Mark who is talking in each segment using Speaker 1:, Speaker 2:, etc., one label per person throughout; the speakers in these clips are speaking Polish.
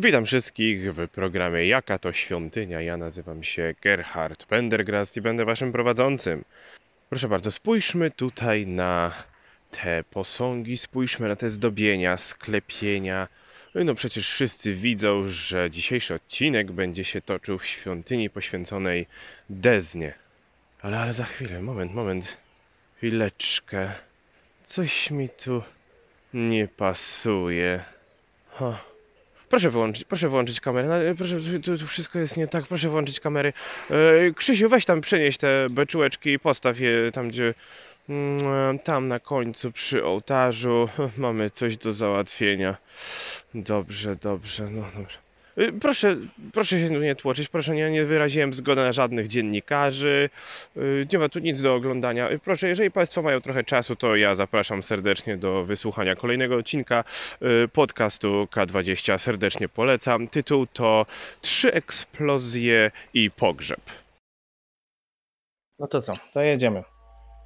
Speaker 1: Witam wszystkich w programie Jaka to świątynia. Ja nazywam się Gerhard Pendergrast i będę waszym prowadzącym. Proszę bardzo, spójrzmy tutaj na te posągi, spójrzmy na te zdobienia, sklepienia. No przecież wszyscy widzą, że dzisiejszy odcinek będzie się toczył w świątyni poświęconej Deznie. Ale, ale za chwilę, moment, moment. Chwileczkę. Coś mi tu nie pasuje. Ha. Proszę wyłączyć, proszę wyłączyć kamerę. No, Proszę, tu, tu wszystko jest nie tak. Proszę wyłączyć kamery. E, Krzysiu, weź tam przenieś te beczułeczki i postaw je tam, gdzie. mm, Tam na końcu przy ołtarzu mamy coś do załatwienia. Dobrze, dobrze, no dobrze. E, Proszę, proszę się tu nie tłoczyć, proszę, nie, nie wyraziłem zgody na żadnych dziennikarzy. E, Nie ma tu nic do oglądania. E, Proszę, jeżeli Państwo mają trochę czasu, to ja zapraszam serdecznie do wysłuchania kolejnego odcinka y, podcastu K20. Serdecznie polecam. Tytuł to Trzy eksplozje i pogrzeb.
Speaker 2: No to co, to jedziemy.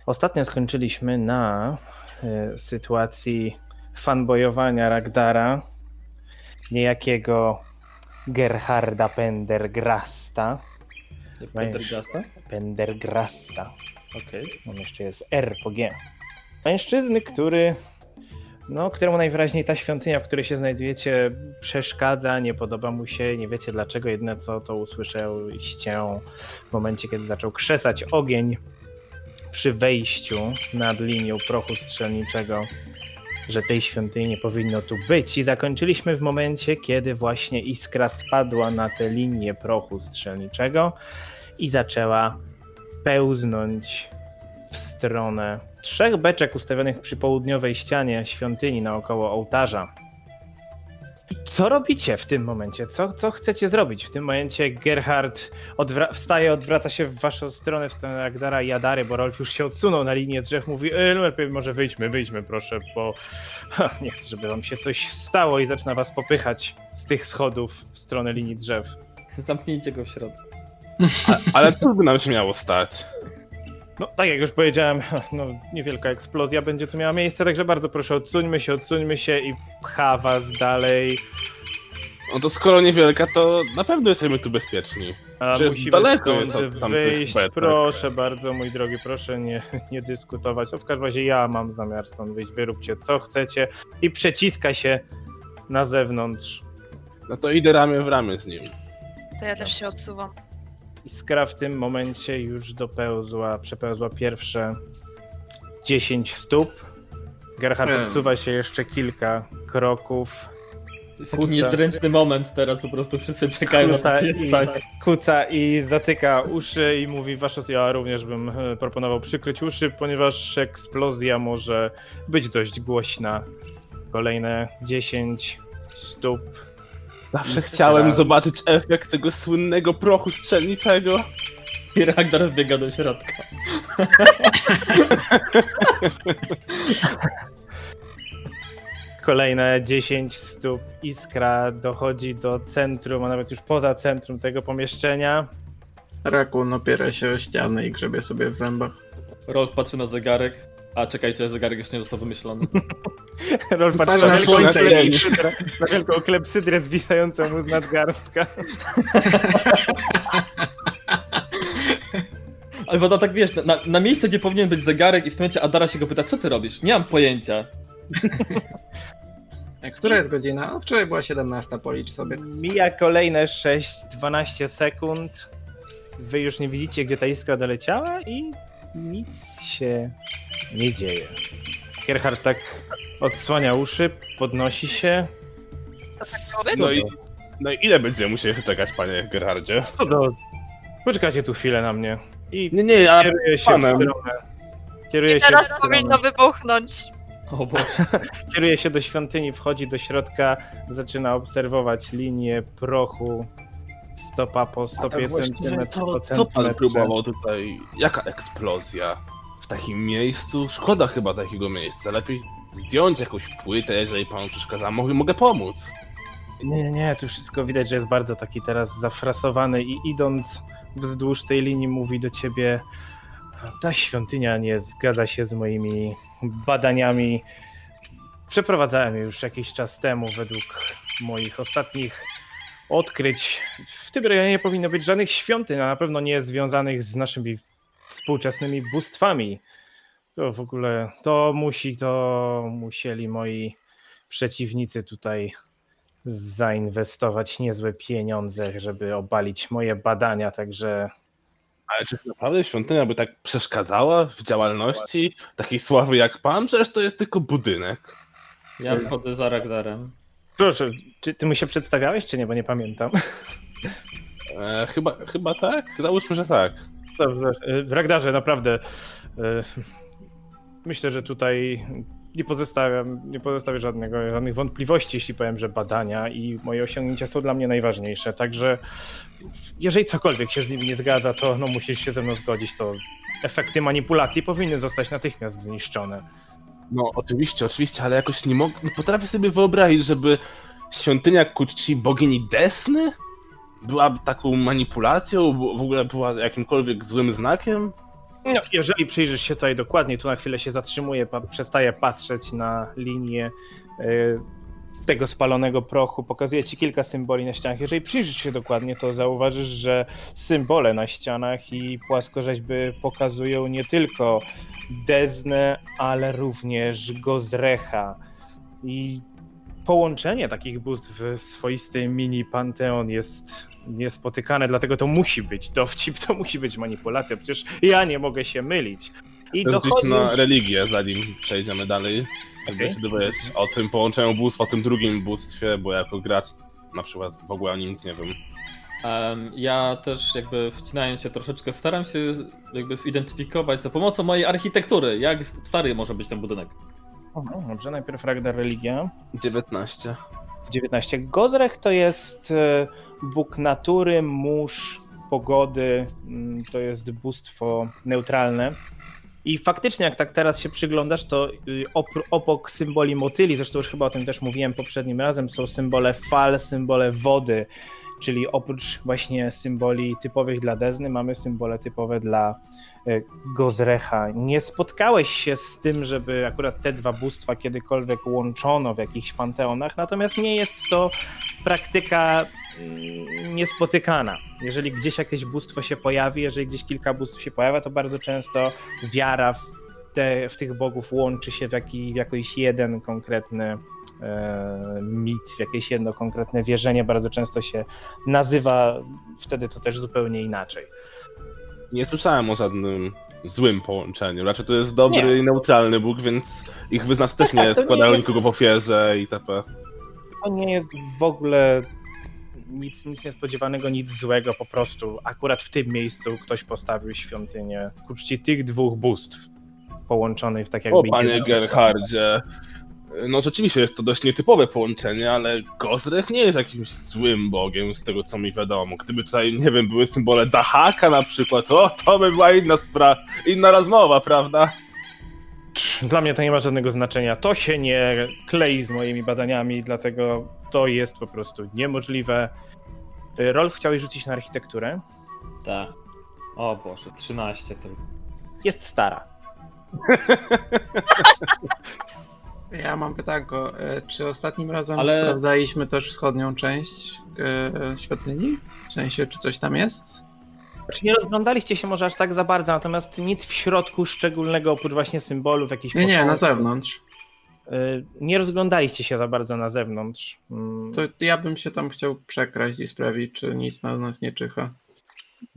Speaker 2: Ostatnio skończyliśmy na y, sytuacji fanboyowania Ragdara, niejakiego Gerharda Pendergrasta.
Speaker 3: Pendergasta?
Speaker 2: Pendergrasta.
Speaker 3: Okej.
Speaker 2: On jeszcze jest R po G. Mężczyzny, który, no, któremu najwyraźniej ta świątynia, w której się znajdujecie, przeszkadza, nie podoba mu się, nie wiecie dlaczego. Jedyne co to usłyszeliście w momencie, kiedy zaczął krzesać ogień przy wejściu nad linią prochu strzelniczego, że tej świątyni nie powinno tu być. I zakończyliśmy w momencie, kiedy właśnie iskra spadła na tę linię prochu strzelniczego i zaczęła pełznąć w stronę trzech beczek ustawionych przy południowej ścianie świątyni naokoło ołtarza. I co robicie w tym momencie? Co, co chcecie zrobić? W tym momencie Gerhard odwra- wstaje, odwraca się w waszą stronę, w stronę Ragdara i Jadary, bo Rolf już się odsunął na linię drzew, mówi, e, no lepiej może wyjdźmy, wyjdźmy proszę, bo ha, nie chcę, żeby wam się coś stało i zaczyna was popychać z tych schodów w stronę linii drzew.
Speaker 3: Zamknijcie go w środku.
Speaker 4: Ale to by nam się miało stać.
Speaker 2: No, tak jak już powiedziałem, no, niewielka eksplozja będzie tu miała miejsce, także bardzo proszę, odsuńmy się, odsuńmy się i pcha was dalej.
Speaker 4: No to skoro niewielka, to na pewno jesteśmy tu bezpieczni.
Speaker 2: A musimy
Speaker 4: daleko jest
Speaker 2: wyjść.
Speaker 4: betek.
Speaker 2: Proszę bardzo, mój drogi, proszę nie, nie dyskutować. No, w każdym razie ja mam zamiar stąd wyjść, wyróbcie co chcecie i przeciska się na zewnątrz.
Speaker 4: No to idę ramię w ramię z nim.
Speaker 5: To ja też się odsuwam.
Speaker 2: Iskra w tym momencie już dopełzła, przepełzła pierwsze 10 stóp. Gerhard
Speaker 3: Hmm.
Speaker 2: odsuwa się jeszcze kilka kroków.
Speaker 3: To jest taki
Speaker 2: Kuca.
Speaker 3: niezręczny moment teraz, po prostu wszyscy czekają na
Speaker 2: Kuca
Speaker 3: to.
Speaker 2: i,
Speaker 3: Tak.
Speaker 2: kuca i zatyka uszy i mówi wasza ja również bym e, proponował przykryć uszy, ponieważ eksplozja może być dość głośna. Kolejne 10 stóp.
Speaker 4: Zawsze
Speaker 2: Jest
Speaker 4: chciałem zobaczyć efekt tego słynnego prochu strzelniczego.
Speaker 3: I Ragnar wbiega do środka.
Speaker 2: Kolejne 10 stóp. Iskra dochodzi do centrum, a nawet już poza centrum tego pomieszczenia.
Speaker 6: Rakun opiera się o ścianę i grzebie sobie w zębach.
Speaker 3: Rolf patrzy na zegarek. A czekajcie, zegarek jeszcze nie został wymyślony.
Speaker 2: Rolf patrzy na
Speaker 6: słońce
Speaker 2: klepsydrę, na wielką klepsydrę zwisającą mu z nadgarstka.
Speaker 3: Ale woda tak wiesz, na, na miejsce, gdzie powinien być zegarek i w tym momencie Adara się go pyta, co ty robisz? Nie mam pojęcia.
Speaker 6: A Która jest godzina? A Wczoraj była 17, policz sobie.
Speaker 2: Mija kolejne 6-12 sekund. Wy już nie widzicie, gdzie ta iskra doleciała i nic się nie dzieje. Gerhard tak odsłania uszy, podnosi się.
Speaker 5: To tak?
Speaker 4: No i, no i ile będziemy musieli czekać, panie Gerhardzie?
Speaker 2: Co do... Poczekajcie tu chwilę na mnie. I
Speaker 4: Nie, nie, ja
Speaker 2: kieruje się w
Speaker 4: panem.
Speaker 2: stronę. Kieruje
Speaker 5: I
Speaker 2: się, w
Speaker 5: teraz powinno wybuchnąć.
Speaker 3: O Boże.
Speaker 2: kieruje się do świątyni, wchodzi do środka, zaczyna obserwować linię prochu stopa po stopie centymetr po
Speaker 4: co, co pan
Speaker 2: centymetrze.
Speaker 4: próbował tutaj? Jaka eksplozja? Takim miejscu? Szkoda chyba takiego miejsca. Lepiej zdjąć jakąś płytę, jeżeli panu przeszkadza. Mogę, mogę pomóc.
Speaker 2: Nie, nie, nie, tu wszystko widać, że jest bardzo taki teraz zafrasowany i idąc wzdłuż tej linii mówi do ciebie ta świątynia nie zgadza się z moimi badaniami. Przeprowadzałem je już jakiś czas temu według moich ostatnich odkryć. W tym rejonie nie powinno być żadnych świątyń, a na pewno nie związanych z naszymi współczesnymi bóstwami. To w ogóle, to musi, to musieli moi przeciwnicy tutaj zainwestować niezłe pieniądze, żeby obalić moje badania, także
Speaker 4: Ale czy naprawdę świątynia by tak przeszkadzała w działalności takiej sławy jak pan? Przecież to jest tylko budynek.
Speaker 3: Ja wchodzę za Ragdarem.
Speaker 2: proszę, czy ty mu się przedstawiałeś, czy nie, bo nie pamiętam.
Speaker 4: E, chyba, chyba tak? Załóżmy, że tak.
Speaker 2: Dobrze, w Ragdarze naprawdę y, myślę, że tutaj nie pozostawiam, nie pozostawię żadnego, żadnych wątpliwości, jeśli powiem, że badania i moje osiągnięcia są dla mnie najważniejsze. Także jeżeli cokolwiek się z nimi nie zgadza, to no, musisz się ze mną zgodzić, to efekty manipulacji powinny zostać natychmiast zniszczone.
Speaker 4: No, oczywiście, oczywiście, ale jakoś nie mogę. Nie potrafię sobie wyobrazić, żeby świątynia ku czci bogini Desny była taką manipulacją, w ogóle była jakimkolwiek złym znakiem.
Speaker 2: No, jeżeli przyjrzysz się tutaj dokładnie, tu na chwilę się zatrzymuję, pa, przestaję patrzeć na linię y, tego spalonego prochu, pokazuję ci kilka symboli na ścianach. Jeżeli przyjrzysz się dokładnie, to zauważysz, że symbole na ścianach i płaskorzeźby pokazują nie tylko Deznę, ale również Gozrecha. I połączenie takich bóstw w swoisty mini panteon jest niespotykane, dlatego to musi być dowcip, to musi być manipulacja. Przecież ja nie mogę się mylić. I
Speaker 4: Dochodzi...
Speaker 2: dochodzi...
Speaker 4: na religię, zanim przejdziemy dalej. Żeby
Speaker 2: Okej.
Speaker 4: się dowiedzieć o tym połączeniu bóstw, o tym drugim bóstwie, bo jako gracz na przykład w ogóle o nim nic nie wiem.
Speaker 3: Em, ja też jakby wcinając się troszeczkę, staram się jakby zidentyfikować za pomocą mojej architektury, jak stary może być ten budynek.
Speaker 2: Aha, Dobrze, najpierw Ragnar Religia.
Speaker 4: 19.
Speaker 2: 19. Gozrech to jest e, bóg natury, mórz, pogody, mm, to jest bóstwo neutralne. I faktycznie, jak tak teraz się przyglądasz, to y, obok symboli motyli, zresztą już chyba o tym też mówiłem poprzednim razem, są symbole fal, symbole wody, czyli oprócz właśnie symboli typowych dla Dezny, mamy symbole typowe dla e, Gozrecha. Nie spotkałeś się z tym, żeby akurat te dwa bóstwa kiedykolwiek łączono w jakichś panteonach, natomiast nie jest to praktyka mm, niespotykana. Jeżeli gdzieś jakieś bóstwo się pojawi, jeżeli gdzieś kilka bóstw się pojawia, to bardzo często wiara w, te, w tych bogów łączy się w, jaki, w jakiś jeden konkretny mit, w jakieś jedno konkretne wierzenie. Bardzo często się nazywa wtedy to też zupełnie inaczej.
Speaker 4: Nie słyszałem o żadnym złym połączeniu. Raczej to jest dobry
Speaker 2: Nie.
Speaker 4: i neutralny Bóg, więc ich wyznawcy też
Speaker 2: Tak, tak,
Speaker 4: nie
Speaker 2: jest-
Speaker 4: nikogo w ofierze itp.
Speaker 2: To nie jest w ogóle nic, nic niespodziewanego, nic złego, po prostu akurat w tym miejscu ktoś postawił świątynię ku czci tych dwóch bóstw połączonych w tak jakby...
Speaker 4: O, panie Gerhardzie. No rzeczywiście jest to dość nietypowe połączenie, ale Gozrech nie jest jakimś złym bogiem, z tego co mi wiadomo. Gdyby tutaj, nie wiem, były symbole Dahaka na przykład, o, to by była inna spra- inna rozmowa, prawda?
Speaker 2: Dla mnie to nie ma żadnego znaczenia. To się nie klei z moimi badaniami, dlatego to jest po prostu niemożliwe. Y, Rolf, chciałeś rzucić na architekturę?
Speaker 3: Tak. O Boże, 13 tylko.
Speaker 2: Jest stara.
Speaker 6: Ja mam pytanko, e, czy ostatnim razem
Speaker 3: Ale-
Speaker 6: sprawdzaliśmy też wschodnią część e, świątyni? W sensie, czy coś tam jest?
Speaker 2: Czy nie rozglądaliście się może aż tak za bardzo, natomiast nic w środku szczególnego, oprócz właśnie symbolów, jakichś
Speaker 6: Nie, nie, na zewnątrz.
Speaker 2: Y, Nie rozglądaliście się za bardzo na zewnątrz. Mm,
Speaker 6: To ja bym się tam chciał przekraść i sprawdzić, czy nic na nas nie czyha.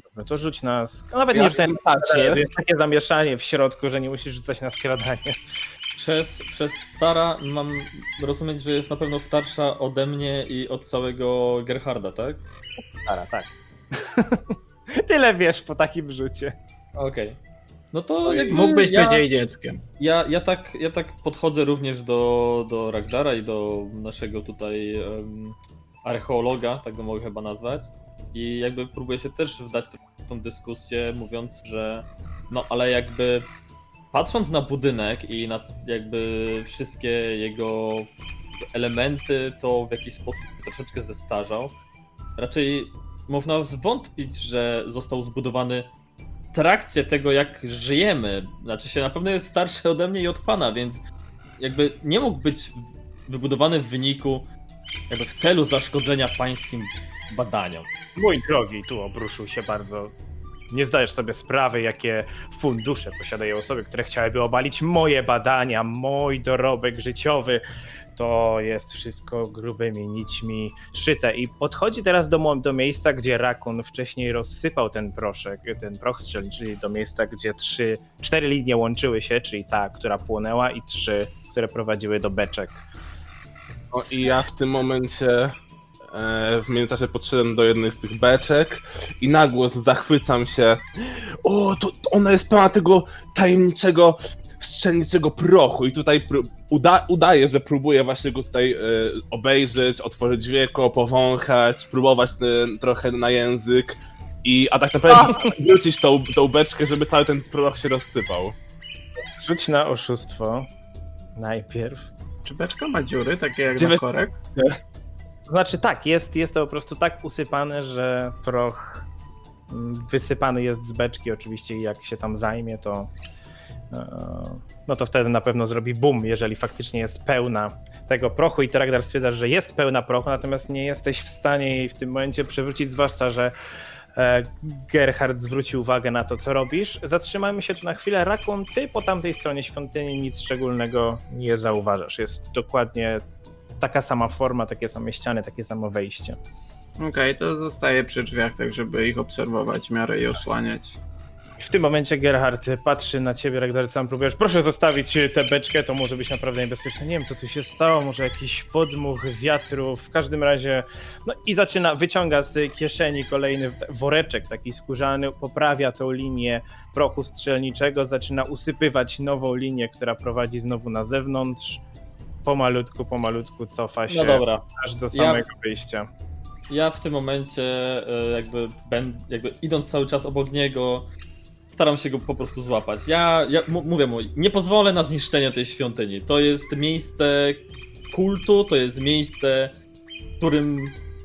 Speaker 2: Dobra, to rzuć na. sk- a Nawet
Speaker 4: Ja
Speaker 2: nie rzucaj na skradanie, jest takie zamieszanie w środku, że nie musisz rzucać na skradanie.
Speaker 3: Przez, przez stara mam rozumieć, że jest na pewno starsza ode mnie i od całego Gerharda, tak?
Speaker 2: Stara, tak. Tyle wiesz po takim rzucie.
Speaker 3: Okej. No to jakby
Speaker 6: Mógłbyś
Speaker 3: ja,
Speaker 6: być jej dzieckiem.
Speaker 3: ja, ja, tak, ja tak podchodzę również do, do Ragdara i do naszego tutaj em, archeologa, tak go mogę chyba nazwać. I jakby próbuję się też wdać w tą dyskusję, mówiąc, że no ale jakby patrząc na budynek i na jakby wszystkie jego elementy, to w jakiś sposób troszeczkę zestarzał. Raczej można zwątpić, że został zbudowany w trakcie tego, jak żyjemy. Znaczy się na pewno jest starszy ode mnie i od pana, więc jakby nie mógł być wybudowany w wyniku, jakby w celu zaszkodzenia pańskim badaniom.
Speaker 2: Mój drogi, tu obruszył się bardzo. Nie zdajesz sobie sprawy, jakie fundusze posiadają osoby, które chciałyby obalić moje badania, mój dorobek życiowy. To jest wszystko grubymi nićmi szyte. I podchodzi teraz do, do miejsca, gdzie Rakun wcześniej rozsypał ten proszek, ten proch strzelniczy, czyli do miejsca, gdzie trzy, cztery linie łączyły się, czyli ta, która płonęła, i trzy, które prowadziły do beczek.
Speaker 4: No i ja w tym momencie w międzyczasie podszedłem do jednej z tych beczek i na głos zachwycam się. O, to, to ona jest pełna tego tajemniczego strzelniczego prochu i tutaj uda, udaje, że próbuje właśnie go tutaj e, obejrzeć, otworzyć wieko, powąchać, spróbować ten, trochę na język i a tak naprawdę wrócić tą, tą beczkę, żeby cały ten proch się rozsypał.
Speaker 2: Rzuć na oszustwo. Najpierw.
Speaker 6: Czy beczka ma dziury, takie jak
Speaker 4: wy-
Speaker 6: korek?
Speaker 2: Znaczy tak, jest, jest to po prostu tak usypane, że proch mm, wysypany jest z beczki oczywiście i jak się tam zajmie, to e, no to wtedy na pewno zrobi boom, jeżeli faktycznie jest pełna tego prochu i Terakdar stwierdza, że jest pełna prochu, natomiast nie jesteś w stanie jej w tym momencie przywrócić, zwłaszcza, że e, Gerhard zwróci uwagę na to, co robisz. Zatrzymajmy się tu na chwilę. Rakun, ty po tamtej stronie świątyni nic szczególnego nie zauważasz. Jest dokładnie taka sama forma, takie same ściany, takie samo wejście.
Speaker 6: Okej, to zostaje przy drzwiach, tak żeby ich obserwować w miarę i osłaniać.
Speaker 2: W tym momencie Gerhard patrzy na ciebie, Ragnar, sam próbujesz. Proszę zostawić tę beczkę, to może być naprawdę niebezpieczne. Nie wiem, co tu się stało, może jakiś podmuch wiatru. W każdym razie, no i zaczyna, wyciąga z kieszeni kolejny woreczek taki skórzany, poprawia tą linię prochu strzelniczego, zaczyna usypywać nową linię, która prowadzi znowu na zewnątrz. Pomalutku, pomalutku cofa się
Speaker 3: No dobra.
Speaker 2: aż do
Speaker 3: Ja-
Speaker 2: samego wyjścia.
Speaker 3: Ja w tym momencie e, jakby, ben, jakby idąc cały czas obok niego, staram się go po prostu złapać. Ja, ja mówię mu, nie pozwolę na zniszczenie tej świątyni. To jest miejsce kultu, to jest miejsce, którym,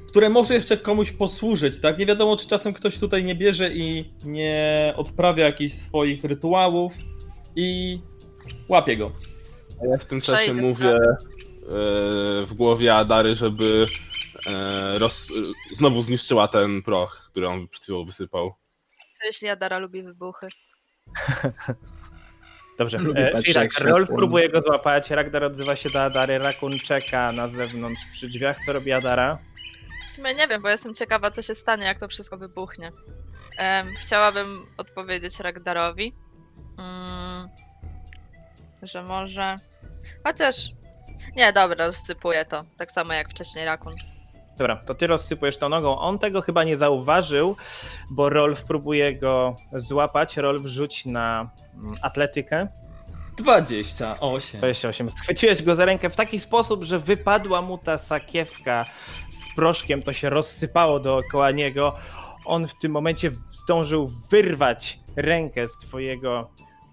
Speaker 3: które może jeszcze komuś posłużyć, tak? Nie wiadomo, czy czasem ktoś tutaj nie bierze i nie odprawia jakichś swoich rytuałów i łapie go.
Speaker 4: A ja w tym czasie
Speaker 5: Przejdę,
Speaker 4: mówię e, w głowie Adary, żeby e, roz, znowu zniszczyła ten proch, który on przed chwilą wysypał.
Speaker 5: Co jeśli Adara lubi wybuchy?
Speaker 2: Dobrze,
Speaker 6: Lubię
Speaker 2: e,
Speaker 6: patrzeć,
Speaker 2: Irak,
Speaker 6: jak
Speaker 2: Rolf próbuje go złapać, Ragnar odzywa się do Adary, Rakun czeka na zewnątrz przy drzwiach. Co robi Adara?
Speaker 5: W sumie nie wiem, bo jestem ciekawa, co się stanie, jak to wszystko wybuchnie. Em, chciałabym odpowiedzieć Ragdarowi, mm, że może... Chociaż... Nie, dobra, rozsypuję to. Tak samo jak wcześniej Rakun.
Speaker 2: Dobra, to ty rozsypujesz to nogą. On tego chyba nie zauważył, bo Rolf próbuje go złapać. Rolf rzuć na mm, atletykę.
Speaker 3: 28.
Speaker 2: 28. Schwyciłeś go za rękę w taki sposób, że wypadła mu ta sakiewka z proszkiem, to się rozsypało dookoła niego. On w tym momencie zdążył wyrwać rękę z twojego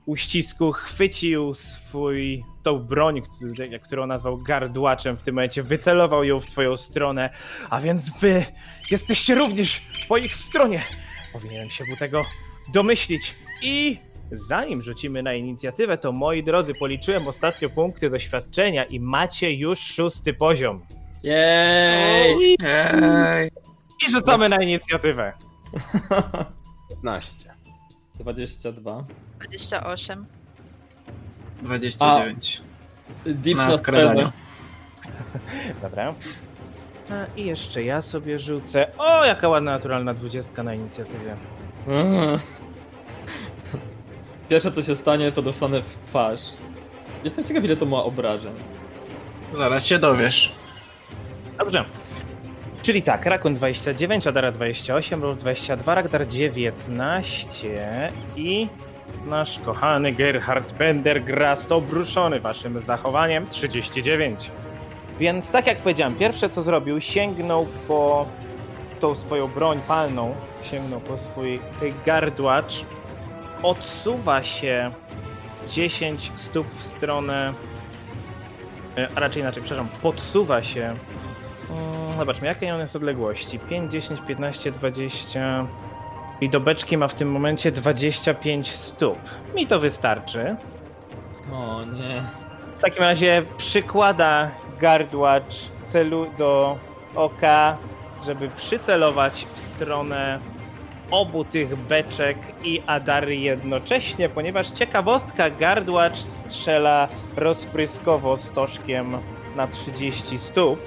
Speaker 2: uścisku, chwycił swój, tą broń, który- którą nazwał gardłaczem, w tym momencie wycelował ją w twoją stronę, a więc wy jesteście również po ich stronie. Powinienem się był tego domyślić i Zanim rzucimy na inicjatywę, to moi drodzy, policzyłem ostatnio punkty doświadczenia i macie już szósty poziom.
Speaker 3: Jej!
Speaker 6: Ej,
Speaker 2: I rzucamy na inicjatywę.
Speaker 4: 15.
Speaker 3: 22.
Speaker 5: 28.
Speaker 6: 29.
Speaker 3: Dips
Speaker 6: Na
Speaker 3: na
Speaker 6: skradaniu.
Speaker 2: Dobra. A, I jeszcze ja sobie rzucę. O, jaka ładna naturalna dwudziestka na inicjatywie.
Speaker 3: Mm. Pierwsze co się stanie, to dostanę w twarz. Jestem ciekaw, ile to ma obrażeń.
Speaker 6: Zaraz się dowiesz.
Speaker 2: Dobrze. Czyli tak, Rakun 29, Adara 28, Rolf 22, Ragdar 19 i nasz kochany Gerhard Pendergrast obruszony waszym zachowaniem 39. Więc tak jak powiedziałem, pierwsze co zrobił, sięgnął po tą swoją broń palną, sięgnął po swój gardłacz, odsuwa się 10 stóp w stronę, e, a raczej inaczej, przepraszam, podsuwa się Mm, Zobaczmy, jakie on jest odległości. 5, 10, 15, 20. I do beczki ma w tym momencie 25 stóp. Mi to wystarczy.
Speaker 3: O nie.
Speaker 2: W takim razie przykłada gardłacz celu do oka, żeby przycelować w stronę obu tych beczek i Adary jednocześnie, ponieważ ciekawostka, gardłacz strzela rozpryskowo stożkiem na 30 stóp.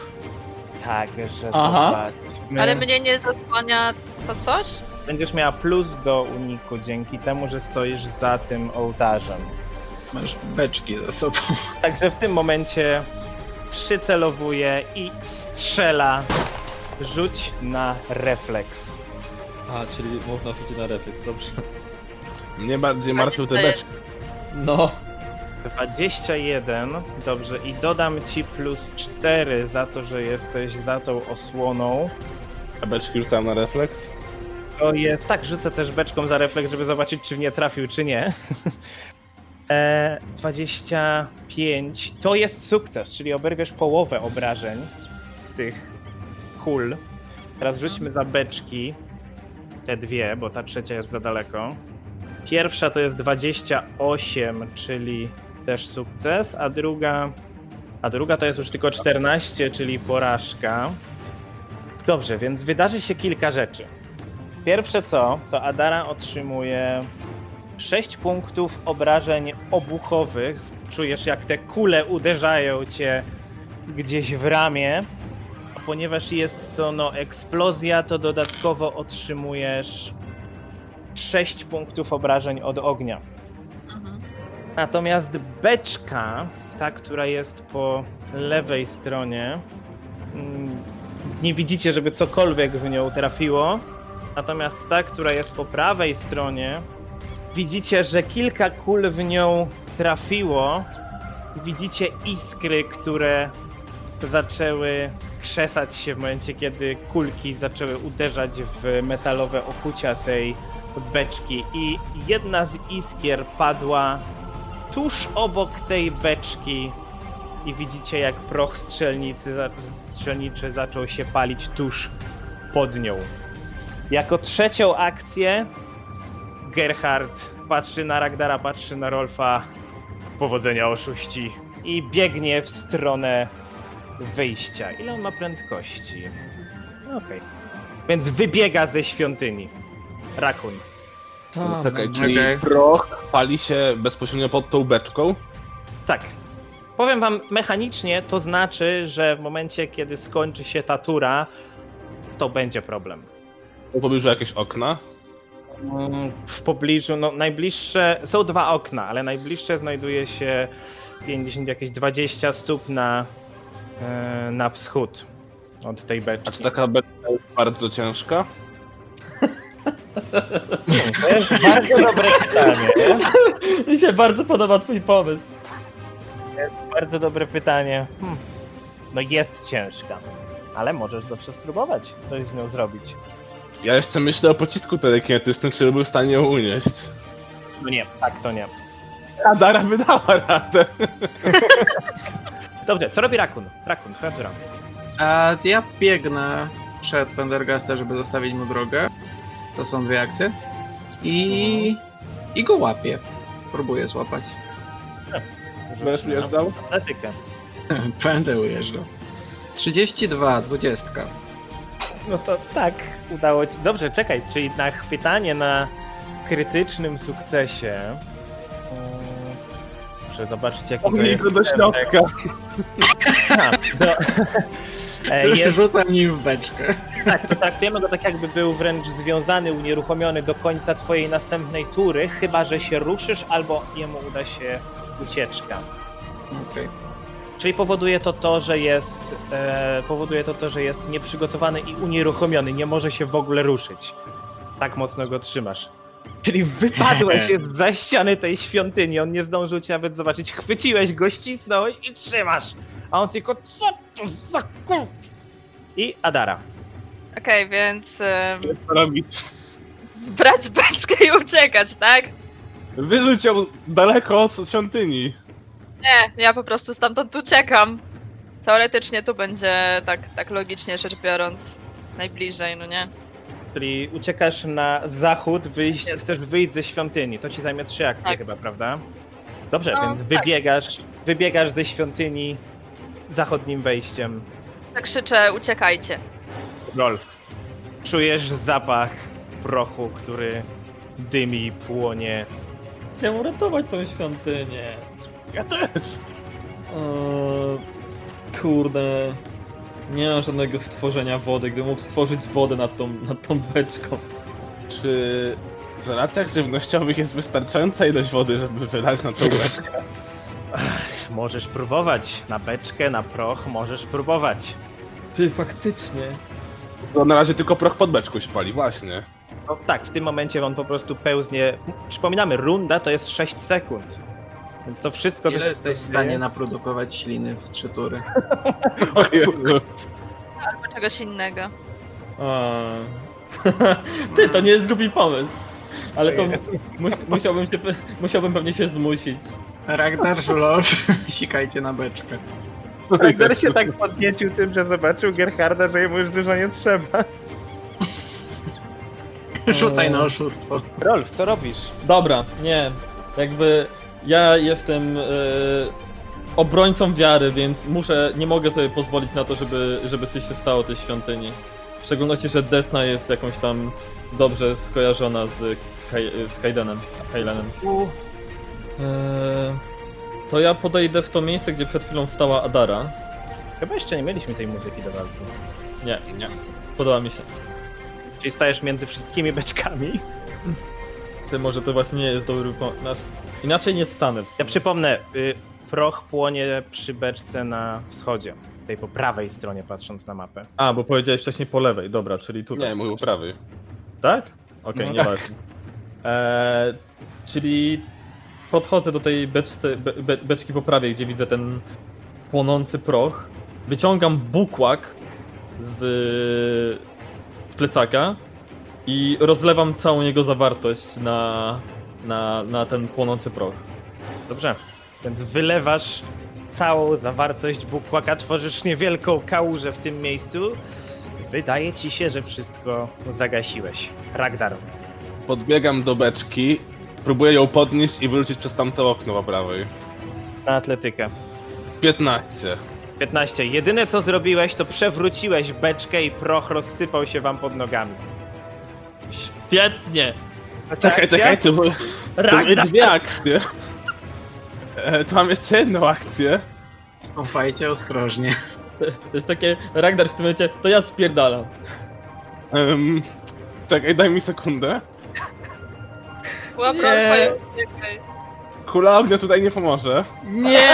Speaker 2: Także
Speaker 3: Aha.
Speaker 2: zobaczmy.
Speaker 5: Ale mnie nie zasłania to coś?
Speaker 2: Będziesz miała plus do uniku dzięki temu, że stoisz za tym ołtarzem.
Speaker 6: Masz beczki za sobą.
Speaker 2: Także w tym momencie przycelowuje i strzela. Rzuć na refleks.
Speaker 3: A, czyli można rzucić na refleks, dobrze.
Speaker 4: Mnie bardziej martwią te beczki.
Speaker 3: No,
Speaker 2: 21, dobrze, i dodam ci plus 4 za to, że jesteś za tą osłoną.
Speaker 4: A beczki rzucałem na refleks?
Speaker 2: To jest, tak, rzucę też beczką za refleks, żeby zobaczyć, czy w nie trafił, czy nie. E, 25 to jest sukces, czyli oberwiesz połowę obrażeń z tych kul. Teraz rzućmy za beczki. Te dwie, bo ta trzecia jest za daleko. Pierwsza to jest 28, czyli też sukces, a druga. A druga to jest już tylko 14, czyli porażka. Dobrze, więc wydarzy się kilka rzeczy. Pierwsze co, to Adara otrzymuje 6 punktów obrażeń obuchowych. Czujesz jak te kule uderzają cię gdzieś w ramię. A ponieważ jest to no eksplozja, to dodatkowo otrzymujesz 6 punktów obrażeń od ognia.
Speaker 5: Mhm.
Speaker 2: Natomiast beczka, ta, która jest po lewej stronie, mm, nie widzicie, żeby cokolwiek w nią trafiło. Natomiast ta, która jest po prawej stronie, widzicie, że kilka kul w nią trafiło. Widzicie iskry, które zaczęły krzesać się w momencie, kiedy kulki zaczęły uderzać w metalowe okucia tej beczki. I jedna z iskier padła tuż obok tej beczki. I widzicie, jak proch strzelnicy, strzelniczy zaczął się palić tuż pod nią. Jako trzecią akcję Gerhard patrzy na Ragdara, patrzy na Rolfa. Powodzenia oszuści. I biegnie w stronę wyjścia. Ile on ma prędkości? Okej. Więc wybiega ze świątyni. Rakun.
Speaker 3: tam.
Speaker 4: Czekaj, czyli
Speaker 6: okej.
Speaker 4: proch pali się bezpośrednio pod tą beczką?
Speaker 2: Tak. Powiem wam mechanicznie, to znaczy, że w momencie, kiedy skończy się ta tura, to będzie problem.
Speaker 4: W pobliżu jakieś okna?
Speaker 2: Mm, W pobliżu, no najbliższe, są dwa okna, ale najbliższe znajduje się 50, jakieś 20 stóp na, e, na wschód od tej
Speaker 4: A czy
Speaker 2: beczki.
Speaker 4: taka beczka jest bardzo ciężka?
Speaker 2: To jest bardzo dobre pytanie.
Speaker 3: Mi się bardzo podoba twój pomysł.
Speaker 2: Bardzo dobre pytanie. Hmm. No jest ciężka, ale możesz zawsze spróbować coś z nią zrobić.
Speaker 4: Ja jeszcze myślę o pocisku telekinetycznym, który był w stanie ją unieść.
Speaker 2: No nie, tak to nie.
Speaker 4: A Dara wydała radę.
Speaker 2: Dobrze, co robi Rakun? Rakun, twoja tura.
Speaker 6: A ja biegnę przed Pendergasta, żeby zostawić mu drogę. To są dwie akcje. I, i go łapię. Próbuję złapać.
Speaker 4: Będziesz ujeżdżał?
Speaker 2: Atletykę.
Speaker 6: Będę ujeżdżał. 32, 20.
Speaker 2: No to tak, udało ci. Dobrze, czekaj, czyli na chwytanie na krytycznym sukcesie. Muszę zobaczyć, jaki to jest.
Speaker 4: do środka.
Speaker 2: A, do... E, jest,
Speaker 6: Rzucam nim w beczkę.
Speaker 2: tak, to traktujemy go tak, jakby był wręcz związany, unieruchomiony do końca twojej następnej tury, chyba że się ruszysz, albo jemu uda się ucieczka.
Speaker 6: Okej.
Speaker 2: Czyli powoduje to to, że jest e, powoduje to to, że jest nieprzygotowany i unieruchomiony, nie może się w ogóle ruszyć. Tak mocno go trzymasz. Czyli wypadłeś za ściany tej świątyni, on nie zdążył cię nawet zobaczyć, chwyciłeś go, ścisnąłeś i trzymasz. A on tylko, co to za kur... I Adara.
Speaker 5: Okej, więc em,
Speaker 4: Co robić?
Speaker 5: brać beczkę i uciekać, tak?
Speaker 4: Wyrzuć ją daleko od świątyni.
Speaker 5: Nie, ja po prostu stamtąd uciekam. Teoretycznie tu będzie tak, tak logicznie rzecz biorąc najbliżej, no nie?
Speaker 2: Czyli uciekasz na zachód, wyjść,
Speaker 5: Jest.
Speaker 2: chcesz wyjść ze świątyni. To ci zajmie trzy akcje
Speaker 5: Tak.
Speaker 2: chyba, prawda? Dobrze,
Speaker 5: No,
Speaker 2: więc
Speaker 5: tak.
Speaker 2: wybiegasz, wybiegasz ze świątyni zachodnim wejściem.
Speaker 5: Tak krzyczę, uciekajcie.
Speaker 2: Rolf. Czujesz zapach prochu, który dymi, płonie.
Speaker 3: Chciałem uratować tą świątynię.
Speaker 4: Ja też.
Speaker 3: Eee, kurde. Nie mam żadnego stworzenia wody. Gdybym mógł stworzyć wodę nad tą, nad tą beczką.
Speaker 4: Czy w relacjach żywnościowych jest wystarczająca ilość wody, żeby wylać na tą beczkę?
Speaker 2: Możesz próbować. Na beczkę, na proch możesz próbować.
Speaker 3: Ty, faktycznie.
Speaker 4: To na razie tylko proch pod beczką się pali, właśnie.
Speaker 2: No tak, w tym momencie on po prostu pełznie. Przypominamy, runda to jest 6 sekund. Więc to wszystko.
Speaker 6: Ile jesteś w stanie naprodukować śliny w trzy tury?
Speaker 5: Albo czegoś innego.
Speaker 3: A. Ty, to nie jest głupi pomysł. Ale to mus, musiałbym, się, musiałbym pewnie się zmusić.
Speaker 6: Ragnar, Żulosz, sikajcie na beczkę.
Speaker 2: Ragnar się tak podniecił tym, że zobaczył Gerharda, że jemu już dużo nie trzeba.
Speaker 6: Rzucaj na oszustwo.
Speaker 2: Rolf, co robisz?
Speaker 3: Dobra, nie. Jakby ja jestem e, obrońcą wiary, więc muszę, nie mogę sobie pozwolić na to, żeby, żeby coś się stało tej świątyni. W szczególności, że Desna jest jakąś tam dobrze skojarzona z, Kaj, z Kaidenem, Kailenem. E, to ja podejdę w to miejsce, gdzie przed chwilą stała Adara.
Speaker 2: Chyba jeszcze nie mieliśmy tej muzyki do walki.
Speaker 3: Nie,
Speaker 4: Nie.
Speaker 3: podoba mi się.
Speaker 2: Czyli stajesz między wszystkimi beczkami.
Speaker 3: Ty, może to właśnie nie jest dobry pomysł. Inaczej nie stanę w sumie.
Speaker 2: Ja przypomnę, y, proch płonie przy beczce na wschodzie. Tej po prawej stronie, patrząc na mapę.
Speaker 3: A, bo powiedziałeś wcześniej po lewej, dobra, czyli tutaj.
Speaker 4: Nie, mówił prawy.
Speaker 3: Tak? Okej,
Speaker 2: No.
Speaker 3: nieważne. Eee, czyli podchodzę do tej beczce, be, be, beczki po prawej, gdzie widzę ten płonący proch. Wyciągam bukłak z plecaka i rozlewam całą jego zawartość na, na, na ten płonący proch.
Speaker 2: Dobrze. Więc wylewasz całą zawartość bukłaka, tworzysz niewielką kałużę w tym miejscu. Wydaje ci się, że wszystko zagasiłeś. Ragdar.
Speaker 4: Podbiegam do beczki, próbuję ją podnieść i wyrzucić przez tamte okno po prawej.
Speaker 2: Na atletykę.
Speaker 4: 15.
Speaker 2: 15. Jedyne co zrobiłeś, to przewróciłeś beczkę i proch rozsypał się wam pod nogami.
Speaker 3: Świetnie!
Speaker 4: Czekaj, czekaj, to były, to były dwie akcje. E, to mam jeszcze jedną akcję.
Speaker 6: Stąpajcie ostrożnie.
Speaker 3: To jest takie, Ragnar w tym momencie, to ja spierdalam.
Speaker 4: Um, czekaj, daj mi sekundę.
Speaker 5: Łap
Speaker 3: Nie.
Speaker 5: Uciekaj.
Speaker 4: Kula ognia tutaj nie pomoże.
Speaker 3: Nie!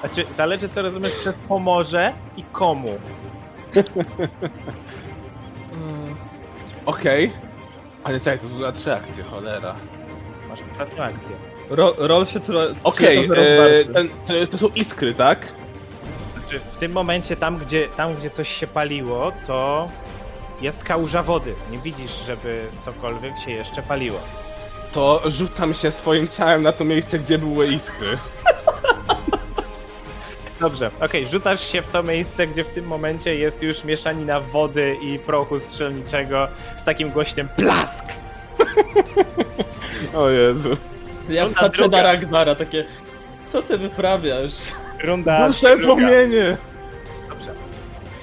Speaker 2: Znaczy, zależy co rozumiesz przez pomoże i komu.
Speaker 4: Okej. A nie, czekaj, to trzy akcje, cholera.
Speaker 2: Masz ostatnią akcję.
Speaker 3: Ro, Rolf się tro,
Speaker 4: Okej,
Speaker 3: trochę
Speaker 4: e, ten- to, to są iskry, tak?
Speaker 2: Znaczy, w tym momencie, tam gdzie, tam gdzie coś się paliło, to jest kałuża wody. Nie widzisz, żeby cokolwiek się jeszcze paliło.
Speaker 4: To rzucam się swoim ciałem na to miejsce, gdzie były iskry.
Speaker 2: Dobrze, okej, rzucasz się w to miejsce, gdzie w tym momencie jest już mieszanina wody i prochu strzelniczego z takim głośnym plask!
Speaker 4: O Jezu.
Speaker 3: Ja patrzę na Ragnara, takie, co ty wyprawiasz?
Speaker 2: Runda
Speaker 4: Dusze
Speaker 2: druga.
Speaker 4: płomienie!
Speaker 2: Dobrze.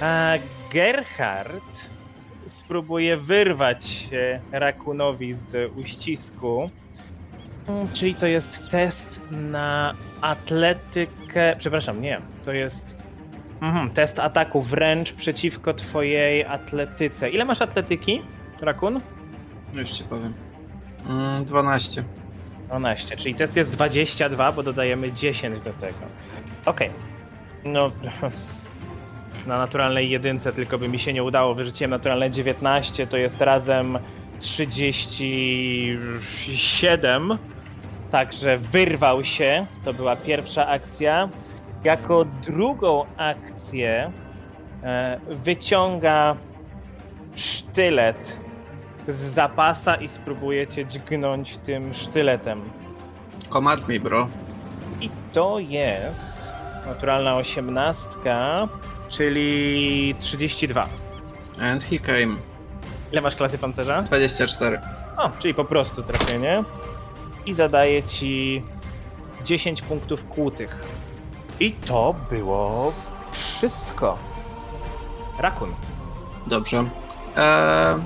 Speaker 2: A Gerhard spróbuje wyrwać się Rakunowi z uścisku. Mm, Czyli to jest test na atletykę. Przepraszam, nie. To jest mhm, test ataku wręcz przeciwko twojej atletyce. Ile masz atletyki, Rakun?
Speaker 6: Już ci powiem. Mm, 12.
Speaker 2: 12, czyli test jest 22, bo dodajemy 10 do tego. Okej. No. Na naturalnej jedynce tylko by mi się nie udało. Wyrzuciłem naturalne 19, to jest razem 37. Także wyrwał się. To była pierwsza akcja. Jako drugą akcję e, wyciąga sztylet z zapasa i spróbujecie dźgnąć tym sztyletem.
Speaker 6: Komat mi, bro.
Speaker 2: I to jest naturalna osiemnastka, czyli 32.
Speaker 6: And he came.
Speaker 2: Ile masz klasy pancerza?
Speaker 6: 24.
Speaker 2: O, czyli po prostu trafienie. I zadaje ci 10 punktów kłutych. I to było wszystko. Rakun.
Speaker 6: Dobrze. Eee,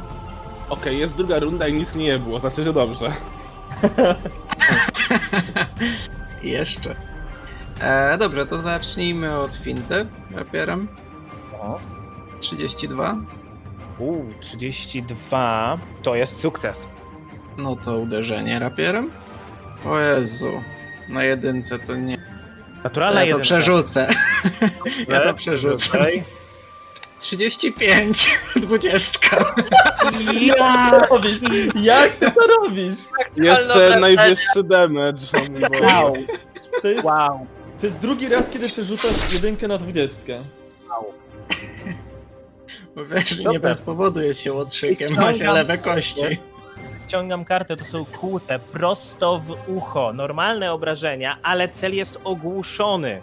Speaker 4: Okej, jest druga runda i nic nie było, znaczy, że dobrze.
Speaker 6: jeszcze. Eee, dobrze, to zacznijmy od finty rapierem.
Speaker 2: O.
Speaker 6: 32.
Speaker 2: Uuu, 32 to jest sukces.
Speaker 6: No to uderzenie rapierem. O Jezu. Na jedynce to nie.
Speaker 2: Naturalna
Speaker 6: Ja to przerzucę. Ja to przerzucę.
Speaker 2: Okej.
Speaker 6: 35. 20.
Speaker 2: Ja!
Speaker 3: robisz? Jak ty to robisz?
Speaker 4: Jeszcze najwyższy damage.
Speaker 2: Wow,
Speaker 3: To jest,
Speaker 2: wow.
Speaker 3: to jest drugi raz, kiedy przerzucasz jedynkę na dwudziestkę.
Speaker 6: Bo wiesz, że nie bez powodu jest się łotrzykiem, ma się lewe kości.
Speaker 2: Ciągam kartę, to są kłute prosto w ucho. Normalne obrażenia, ale cel jest ogłuszony.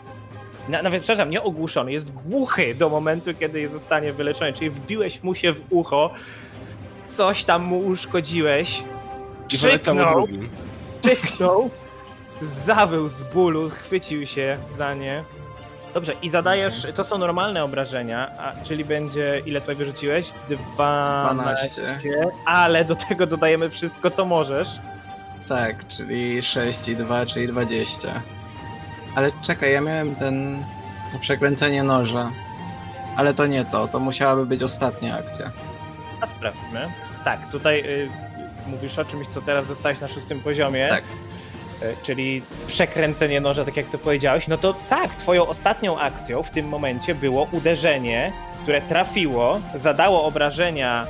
Speaker 2: Na, nawet, przepraszam, nie ogłuszony, jest głuchy do momentu, kiedy zostanie wyleczony. Czyli wbiłeś mu się w ucho, coś tam mu uszkodziłeś, krzyknął, krzyknął, zawył z bólu, chwycił się za nie. Dobrze, i zadajesz, to są normalne obrażenia, a, czyli będzie, ile tutaj wyrzuciłeś? 12,
Speaker 6: 12.
Speaker 2: ale do tego dodajemy wszystko, co możesz.
Speaker 6: Tak, czyli 6 i 2, czyli 20. Ale czekaj, ja miałem ten. to przekręcenie noża. Ale to nie to, to musiałaby być ostatnia akcja.
Speaker 2: A sprawdźmy. Tak, tutaj y, mówisz o czymś, co teraz dostałeś na szóstym poziomie.
Speaker 6: Tak.
Speaker 2: Y, czyli przekręcenie noża, tak jak to powiedziałeś. No to tak, twoją ostatnią akcją w tym momencie było uderzenie, które trafiło, zadało obrażenia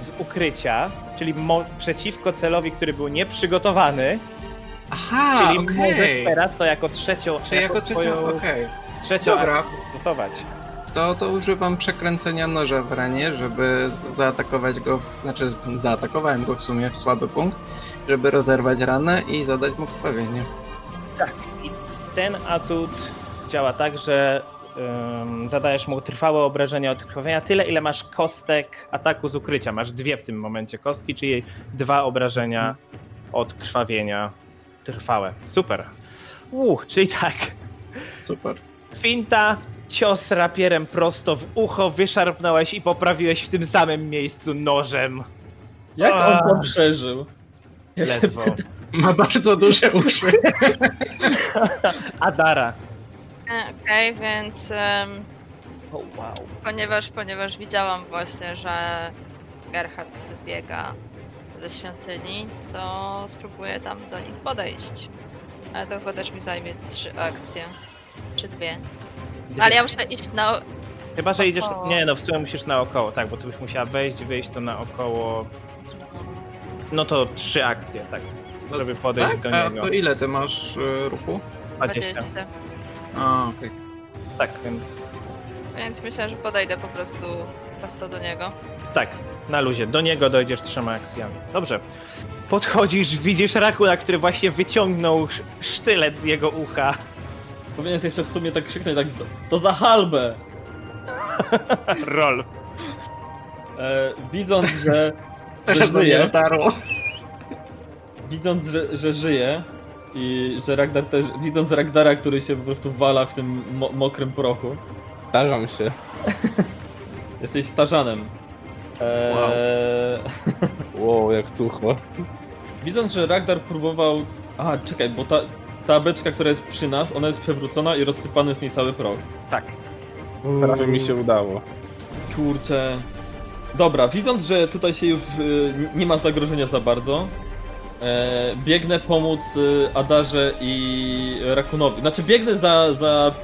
Speaker 2: z ukrycia, czyli przeciwko celowi, który był nieprzygotowany.
Speaker 6: Aha,
Speaker 2: czyli możesz teraz to jako trzecią,
Speaker 6: Czyli jako trzecią,
Speaker 2: twoją
Speaker 6: okej.
Speaker 2: trzecią
Speaker 6: Dobra.
Speaker 2: akcję stosować.
Speaker 6: To, to używam przekręcenia noża w ranie, żeby zaatakować go, znaczy zaatakowałem go w sumie w słaby punkt, żeby rozerwać ranę i zadać mu krwawienie.
Speaker 2: Tak. I ten atut działa tak, że ym, zadajesz mu trwałe obrażenia od krwawienia tyle, ile masz kostek ataku z ukrycia. Masz dwie w tym momencie kostki, czyli dwa obrażenia od krwawienia trwałe. Super. Uh, czyli tak.
Speaker 6: Super.
Speaker 2: Finta, cios rapierem prosto w ucho, wyszarpnąłeś i poprawiłeś w tym samym miejscu nożem.
Speaker 3: Jak on to przeżył?
Speaker 2: Ledwo.
Speaker 6: Ma bardzo duże uszy.
Speaker 2: Adara.
Speaker 5: E, Okej, więc em,
Speaker 2: O, wow.
Speaker 5: ponieważ, ponieważ widziałam właśnie, że Gerhard wybiega ze świątyni, to spróbuję tam do nich podejść. Ale to chyba też mi zajmie trzy akcje. Czy dwie. Ale ja muszę iść na.
Speaker 2: Chyba, że idziesz.
Speaker 5: Około.
Speaker 2: Nie, no w sumie musisz naokoło, tak, bo ty byś musiała wejść, wyjść to naokoło. No to trzy akcje, tak. Żeby podejść
Speaker 6: Tak?
Speaker 2: do
Speaker 6: A
Speaker 2: niego.
Speaker 6: to ile ty masz y, ruchu?
Speaker 2: 20.
Speaker 5: 20.
Speaker 6: A, okej.
Speaker 2: Tak, więc.
Speaker 5: Więc myślę, że podejdę po prostu prosto do niego.
Speaker 2: Tak, na luzie. Do niego dojdziesz trzema akcjami. Dobrze. Podchodzisz, widzisz Rakula, który właśnie wyciągnął sz- sztylet z jego ucha.
Speaker 3: Powinieneś jeszcze w sumie tak krzyknąć tak, z- to za halbę!
Speaker 2: Roll.
Speaker 3: E, widząc, że, że żyje,
Speaker 6: dotarło.
Speaker 3: widząc, że, że żyje i że Ragnar też, widząc Ragdara, który się po prostu wala w tym mo mokrym prochu,
Speaker 4: Starzam się.
Speaker 3: jesteś starzanem. Eee,
Speaker 4: Wow, jak cuchło.
Speaker 3: Widząc, że Ragnar próbował... A, czekaj, bo ta, ta beczka, która jest przy nas, ona jest przewrócona i rozsypany jest w niej cały proch.
Speaker 2: Tak.
Speaker 4: Prawie mi się udało.
Speaker 3: Kurczę. Dobra, widząc, że tutaj się już y, nie ma zagrożenia za bardzo, e, biegnę pomóc y, Adarze i Rakunowi. Znaczy biegnę za, za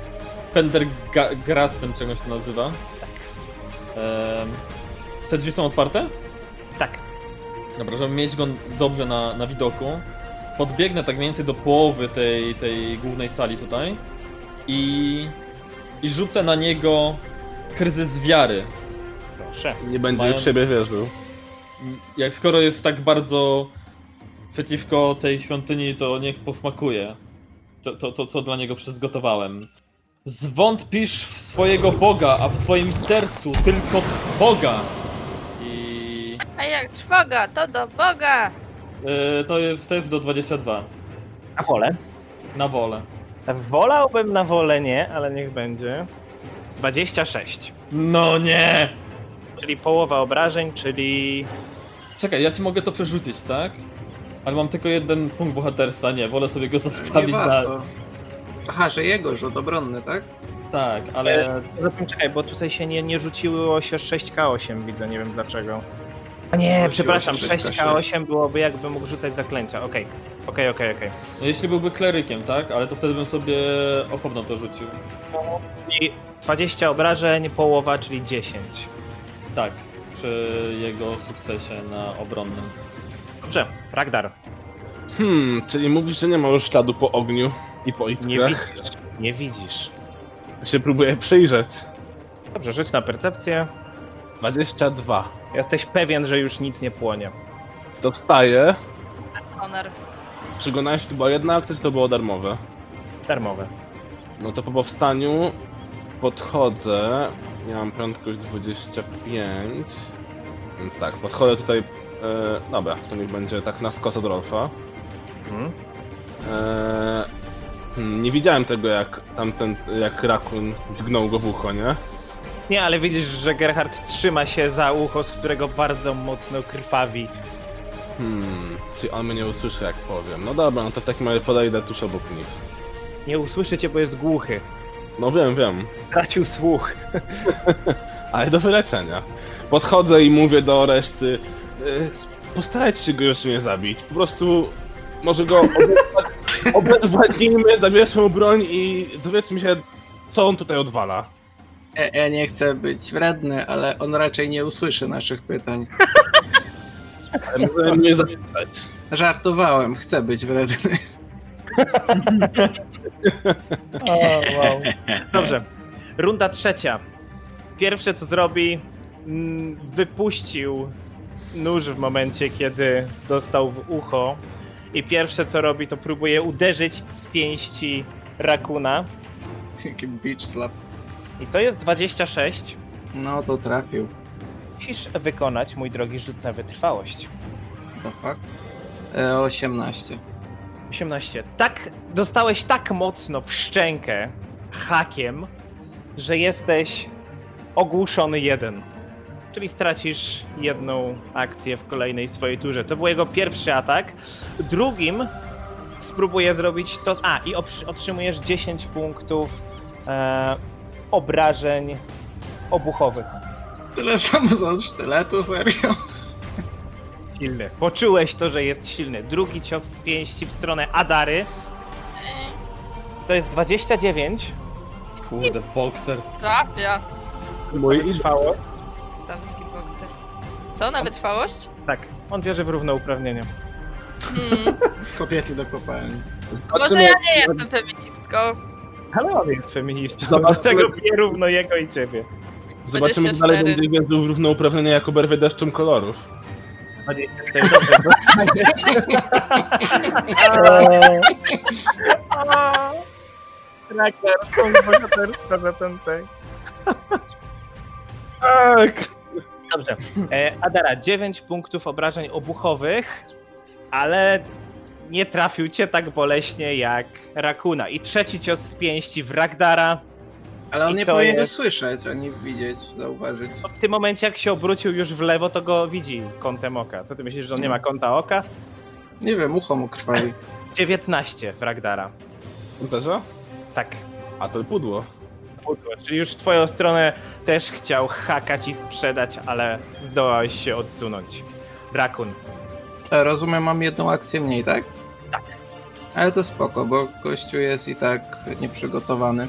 Speaker 3: Pendergrastem, czegoś to nazywa.
Speaker 2: Tak.
Speaker 3: Te drzwi są otwarte?
Speaker 2: Tak.
Speaker 3: Dobra, żeby mieć go dobrze na, na widoku. Podbiegnę tak mniej więcej do połowy tej, tej głównej sali tutaj i, i rzucę na niego kryzys wiary.
Speaker 2: Proszę.
Speaker 4: Nie będzie
Speaker 3: Mają-
Speaker 4: w siebie wierzył.
Speaker 3: Jak skoro jest tak bardzo przeciwko tej świątyni, to niech posmakuje to, to, to co dla niego przygotowałem. Zwątpisz w swojego Boga, a w twoim sercu tylko Boga. I
Speaker 5: A jak trwoga, to do Boga!
Speaker 3: e, to jest to jest do 22
Speaker 2: A wolę?
Speaker 3: na wolę.
Speaker 2: Wolałbym na wolę nie, ale niech będzie. 26.
Speaker 3: No nie!
Speaker 2: Czyli połowa obrażeń, czyli
Speaker 3: Czekaj, ja ci mogę to przerzucić, tak? Ale mam tylko jeden punkt bohaterstwa, nie, wolę sobie go
Speaker 6: Nie
Speaker 3: zostawić na...
Speaker 6: warto. Aha, że jego rzut obronny, tak?
Speaker 3: Tak, ale...
Speaker 2: Zatem czekaj, bo tutaj się nie, nie rzuciło się 6K8, widzę, nie wiem dlaczego. A nie,
Speaker 6: Rzuciło
Speaker 2: przepraszam,
Speaker 6: się 6K6.
Speaker 2: 6K8 byłoby jakby mógł rzucać zaklęcia, okej. Okej, okej, okej.
Speaker 3: No jeśli byłby klerykiem, tak? Ale to wtedy bym sobie osobno to rzucił.
Speaker 2: I 20 obrażeń, połowa, czyli 10.
Speaker 3: Tak, przy jego sukcesie na obronnym.
Speaker 2: Dobrze, Ragdar,
Speaker 4: Hmm, czyli mówisz, że nie ma już śladu po ogniu i po
Speaker 2: nie
Speaker 4: iskrach?
Speaker 2: widzisz, nie widzisz.
Speaker 4: To się próbuję przyjrzeć.
Speaker 2: Dobrze, rzuć na percepcję.
Speaker 4: 22.
Speaker 2: Jesteś pewien, że już nic nie płonie.
Speaker 4: To wstaję.
Speaker 5: Honor.
Speaker 4: Przygonałeś, była jedna akcja, czy to było darmowe?
Speaker 2: Darmowe.
Speaker 4: No to po powstaniu podchodzę. Ja mam prędkość 25. Więc tak, podchodzę tutaj. E, dobra, to niech będzie tak na skos od Rolfa.
Speaker 2: Mhm.
Speaker 4: E, hmm, nie widziałem tego, jak tamten, jak rakun dźgnął go w ucho, nie?
Speaker 2: Nie, ale widzisz, że Gerhard trzyma się za ucho, z którego bardzo mocno krwawi.
Speaker 4: Hmm, czy on mnie nie usłyszy, jak powiem. No dobra, no to w takim razie podejdę tuż obok nich.
Speaker 2: Nie usłyszy cię, bo jest głuchy.
Speaker 4: No wiem, wiem.
Speaker 2: Stracił słuch.
Speaker 4: Ale do wyleczenia. Podchodzę i mówię do reszty. e, Postarajcie się go jeszcze nie zabić. Po prostu może go obezwład- obezwładnijmy, zabierzmy broń i dowiedzmy się, co on tutaj odwala.
Speaker 6: Ja, ja nie chcę być wredny, ale on raczej nie usłyszy naszych pytań.
Speaker 4: Ale Możemy mnie zapisać.
Speaker 6: Żartowałem, chcę być wredny.
Speaker 2: O, wow. Dobrze. Runda trzecia. Pierwsze co zrobi, mm, wypuścił nóż w momencie, kiedy dostał w ucho. I pierwsze co robi, to próbuje uderzyć z pięści rakuna.
Speaker 6: Jaki beach slap.
Speaker 2: I to jest 26.
Speaker 6: No to trafił.
Speaker 2: Musisz wykonać, mój drogi, rzut na wytrwałość.
Speaker 6: The fuck? E, 18.
Speaker 2: 18. Tak, dostałeś tak mocno w szczękę hakiem, że jesteś ogłuszony jeden. Czyli stracisz jedną akcję w kolejnej swojej turze. To był jego pierwszy atak. Drugim spróbuję zrobić to. A, i otrzymujesz 10 punktów e, obrażeń obuchowych.
Speaker 6: Tyle samo za sztyletu, serio?
Speaker 2: Silny. Poczułeś to, że jest silny. Drugi cios z pięści w stronę Adary. To jest 29.
Speaker 3: Kurde, bokser.
Speaker 5: Trafia.
Speaker 4: Mój
Speaker 2: Trwało.
Speaker 5: Damski bokser. Co, na wytrwałość?
Speaker 2: Tak, on wierzy w równouprawnienie.
Speaker 5: Hmm.
Speaker 6: Kobiety do kopalni.
Speaker 5: Może ja nie jestem feministką.
Speaker 2: Ale on jest feministą,
Speaker 4: Zobaczmy-
Speaker 2: dlatego bije równo jego i ciebie.
Speaker 4: Zobaczymy, czy dalej
Speaker 5: 24.
Speaker 4: będzie wierzył w równouprawnienie jako berwy deszczem kolorów.
Speaker 2: 24, dobrze. Tracker, punkt bohaterstwa za ten tekst.
Speaker 4: Tak!
Speaker 2: Dobrze. E, Adara, 9 punktów obrażeń obuchowych, ale nie trafił cię tak boleśnie jak Rakuna. I trzeci cios z pięści w Ragdara.
Speaker 6: Ale on
Speaker 2: I
Speaker 6: nie powinien
Speaker 2: jest-
Speaker 6: go słyszeć, ani widzieć, zauważyć.
Speaker 2: W tym momencie, jak się obrócił już w lewo, to go widzi kątem oka. Co ty myślisz, że on nie ma kąta oka?
Speaker 6: Nie wiem, ucho mu krwawi.
Speaker 2: 19 w Ragdara.
Speaker 4: Uderza?
Speaker 2: Tak.
Speaker 4: A to pudło.
Speaker 2: pudło. Czyli już w twoją stronę też chciał hakać i sprzedać, ale zdołałeś się odsunąć. Rakun.
Speaker 6: E, Rozumiem, mam jedną akcję mniej, tak?
Speaker 2: Tak.
Speaker 6: Ale to spoko, bo gościu jest i tak nieprzygotowany.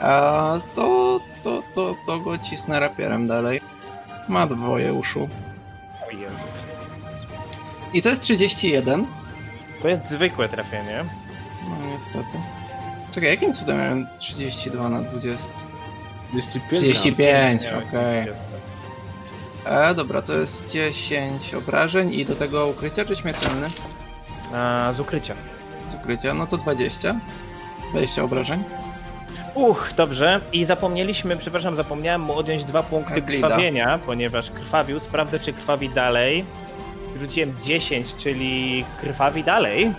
Speaker 6: A to, to, to, to go cisnę rapierem dalej. Ma dwoje uszu.
Speaker 2: O Jezu.
Speaker 6: I to jest 31.
Speaker 2: To jest zwykłe trafienie.
Speaker 6: No niestety. Czekaj, jakim cudem miałem 32 na 20?
Speaker 4: 35.
Speaker 6: 35,
Speaker 2: Nie,
Speaker 6: okej.
Speaker 2: jest.
Speaker 6: E, dobra, to jest 10 obrażeń i do tego ukrycia czy śmiertelny?
Speaker 2: A, z ukrycia.
Speaker 6: Z ukrycia, no to 20. 20 obrażeń.
Speaker 2: Uch, dobrze. I zapomnieliśmy, przepraszam, zapomniałem mu odjąć dwa punkty
Speaker 6: Glida.
Speaker 2: krwawienia, ponieważ krwawił. Sprawdzę, czy krwawi dalej. Rzuciłem 10, czyli krwawi dalej.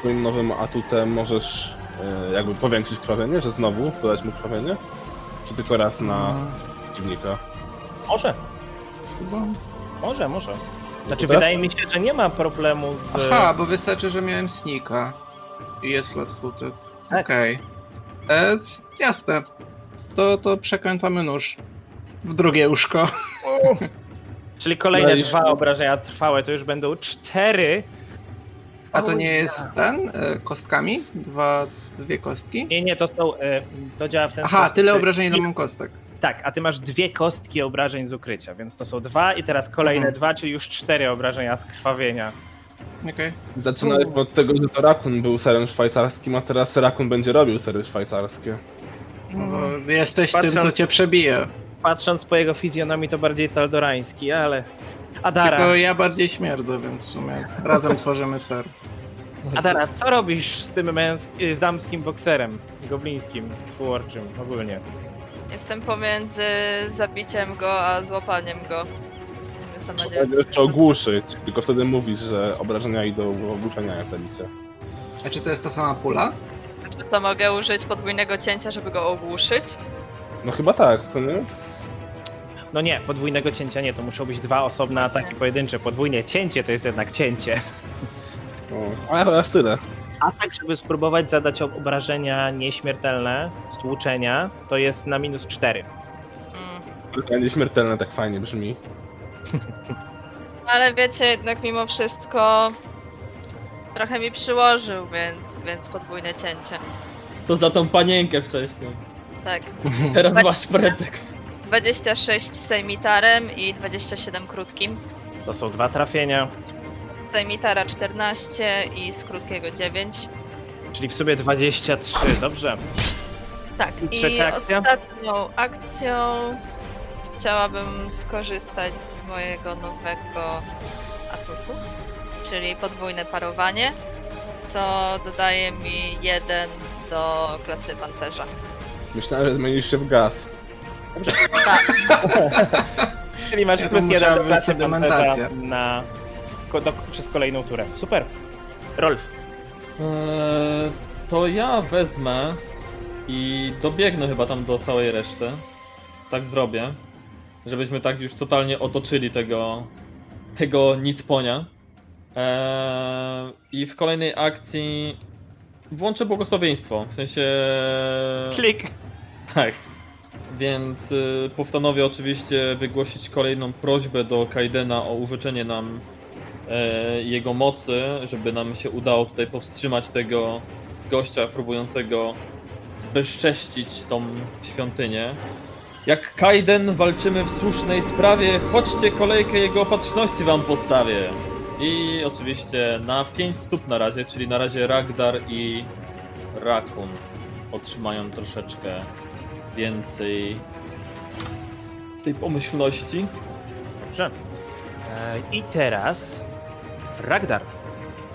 Speaker 4: Twoim nowym atutem możesz e, jakby powiększyć krwawienie, że znowu dodać mu krwawienie? Czy tylko raz na przeciwnika?
Speaker 2: Może.
Speaker 6: Chyba.
Speaker 2: Może, może. Znaczy,
Speaker 4: Dobra.
Speaker 2: wydaje mi się, że nie ma problemu z...
Speaker 6: Aha, bo wystarczy, że miałem sneaka. I jest flat footed.
Speaker 2: Tak.
Speaker 6: Okej. E, Jasne. To, to przekręcamy nóż. W drugie łóżko.
Speaker 2: Czyli kolejne
Speaker 4: No
Speaker 2: dwa obrażenia trwałe, to już będą cztery.
Speaker 6: A to nie jest ten? E, kostkami? Dwa, dwie kostki?
Speaker 2: Nie, nie, to są... e, To działa w ten
Speaker 6: Aha,
Speaker 2: sposób.
Speaker 6: tyle
Speaker 2: że-
Speaker 6: obrażeń ile mam kostek.
Speaker 2: Tak, a ty masz dwie kostki obrażeń z ukrycia, więc to są dwa i teraz kolejne
Speaker 6: Mhm.
Speaker 2: dwa, czyli już cztery obrażenia z krwawienia.
Speaker 6: Okej.
Speaker 4: Zaczynaliśmy od tego, że to Rakun był serem szwajcarskim, a teraz Rakun będzie robił sery szwajcarskie.
Speaker 6: No bo jesteś
Speaker 2: Patrząc-
Speaker 6: tym, co cię przebije.
Speaker 2: Patrząc po jego fizjonomii, to bardziej taldorański, ale... Adara,
Speaker 6: Tylko ja bardziej śmierdzę, więc w sumie razem tworzymy ser.
Speaker 2: Adara, co robisz z tym męsk- z damskim bokserem? Goblińskim, półorczym, ogólnie.
Speaker 5: Jestem pomiędzy zabiciem go a złapaniem go. W.
Speaker 4: Trzeba jeszcze ogłuszyć, tylko wtedy mówisz, że obrażenia idą w ogłuszenia, jak zabicie.
Speaker 6: A czy to jest ta sama pula?
Speaker 5: Znaczy co, mogę użyć podwójnego cięcia, żeby go ogłuszyć?
Speaker 4: No chyba tak, co nie?
Speaker 2: No nie, podwójnego cięcia nie, to muszą być dwa osobne ataki pojedyncze. Podwójne cięcie to jest jednak cięcie.
Speaker 4: O, ale aż tyle.
Speaker 2: Atak, żeby spróbować zadać obrażenia nieśmiertelne, stłuczenia, to jest na minus 4.
Speaker 5: Mm.
Speaker 4: Nieśmiertelne tak fajnie brzmi.
Speaker 5: Ale wiecie, jednak mimo wszystko trochę mi przyłożył, więc, więc podwójne cięcie.
Speaker 3: To za tą panienkę wcześniej.
Speaker 5: Tak.
Speaker 3: Teraz masz pretekst.
Speaker 5: 26 z sejmitarem i 27 krótkim.
Speaker 2: To są dwa trafienia,
Speaker 5: Z sejmitara 14 i z krótkiego 9.
Speaker 2: czyli w sobie 23, dobrze.
Speaker 5: Tak,
Speaker 2: I
Speaker 5: i
Speaker 2: trzecia akcja?
Speaker 5: ostatnią akcją chciałabym skorzystać z mojego nowego atutu, czyli podwójne parowanie, co dodaje mi jeden do klasy pancerza.
Speaker 4: Myślałem, że zmienisz się w gaz.
Speaker 5: Tak,
Speaker 2: Czyli masz
Speaker 6: Ja to
Speaker 2: plus jeden do
Speaker 6: być
Speaker 2: klasy pancerza na, ko- do, przez kolejną turę. Super. Rolf,
Speaker 3: Eee, to ja wezmę i dobiegnę chyba tam do całej reszty. Tak zrobię. Żebyśmy tak już totalnie otoczyli tego, tego nicponia. Eee, I w kolejnej akcji włączę błogosławieństwo. W sensie.
Speaker 2: klik.
Speaker 3: Tak. Więc y, postanowię oczywiście wygłosić kolejną prośbę do Kaidena o użyczenie nam e, jego mocy, żeby nam się udało tutaj powstrzymać tego gościa próbującego zbezcześcić tą świątynię. Jak Kaiden walczymy w słusznej sprawie, chodźcie kolejkę jego opatrzności wam postawię. I oczywiście na 5 stóp na razie, czyli na razie Ragdar i Rakun otrzymają troszeczkę więcej tej pomyślności.
Speaker 2: Dobrze. E, I teraz Ragdar.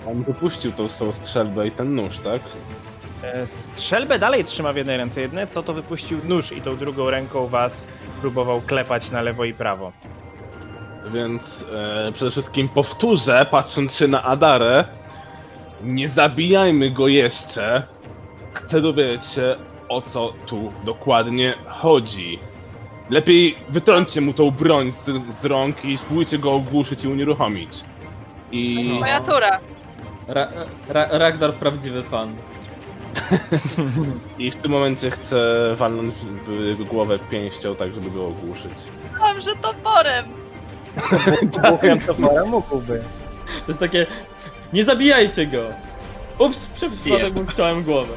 Speaker 4: On wypuścił tą swoją strzelbę i ten nóż, tak?
Speaker 2: E, Strzelbę dalej trzyma w jednej ręce. Jedne co to wypuścił nóż i tą drugą ręką was próbował klepać na lewo i prawo.
Speaker 4: Więc e, przede wszystkim powtórzę, patrząc się na Adarę, nie zabijajmy go jeszcze. Chcę dowiedzieć się, o co tu dokładnie chodzi. Lepiej wytrąćcie mu tą broń z, z rąk i spróbujcie go ogłuszyć i unieruchomić. I
Speaker 5: moja tura.
Speaker 3: Ra Ra Ragdar prawdziwy fan.
Speaker 4: I w tym momencie chcę walnąć w jego głowę pięścią, tak żeby go ogłuszyć.
Speaker 5: Mam, że toporem.
Speaker 2: Mówiąc to pora mógłby.
Speaker 3: To jest takie. Nie zabijajcie go! Ups, przypadek mu chciałem głowę.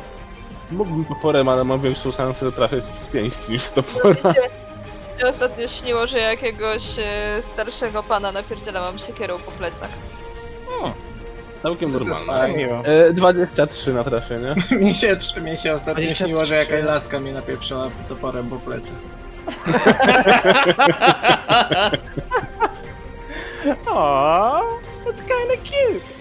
Speaker 4: Mógłbym toporem, ale mam większą szansę trafiać z pięści niż z topora.
Speaker 5: się ostatnio śniło, że jakiegoś e, starszego pana napierdzielałam siekierą po plecach.
Speaker 4: Całkiem normalne.
Speaker 2: Tak.
Speaker 4: E, 23 na trafienie.
Speaker 6: mi, się, mi się ostatnio
Speaker 2: 23.
Speaker 6: śniło, że jakaś laska mnie napieprzyła toporem po plecy.
Speaker 2: Aww, that's kinda cute.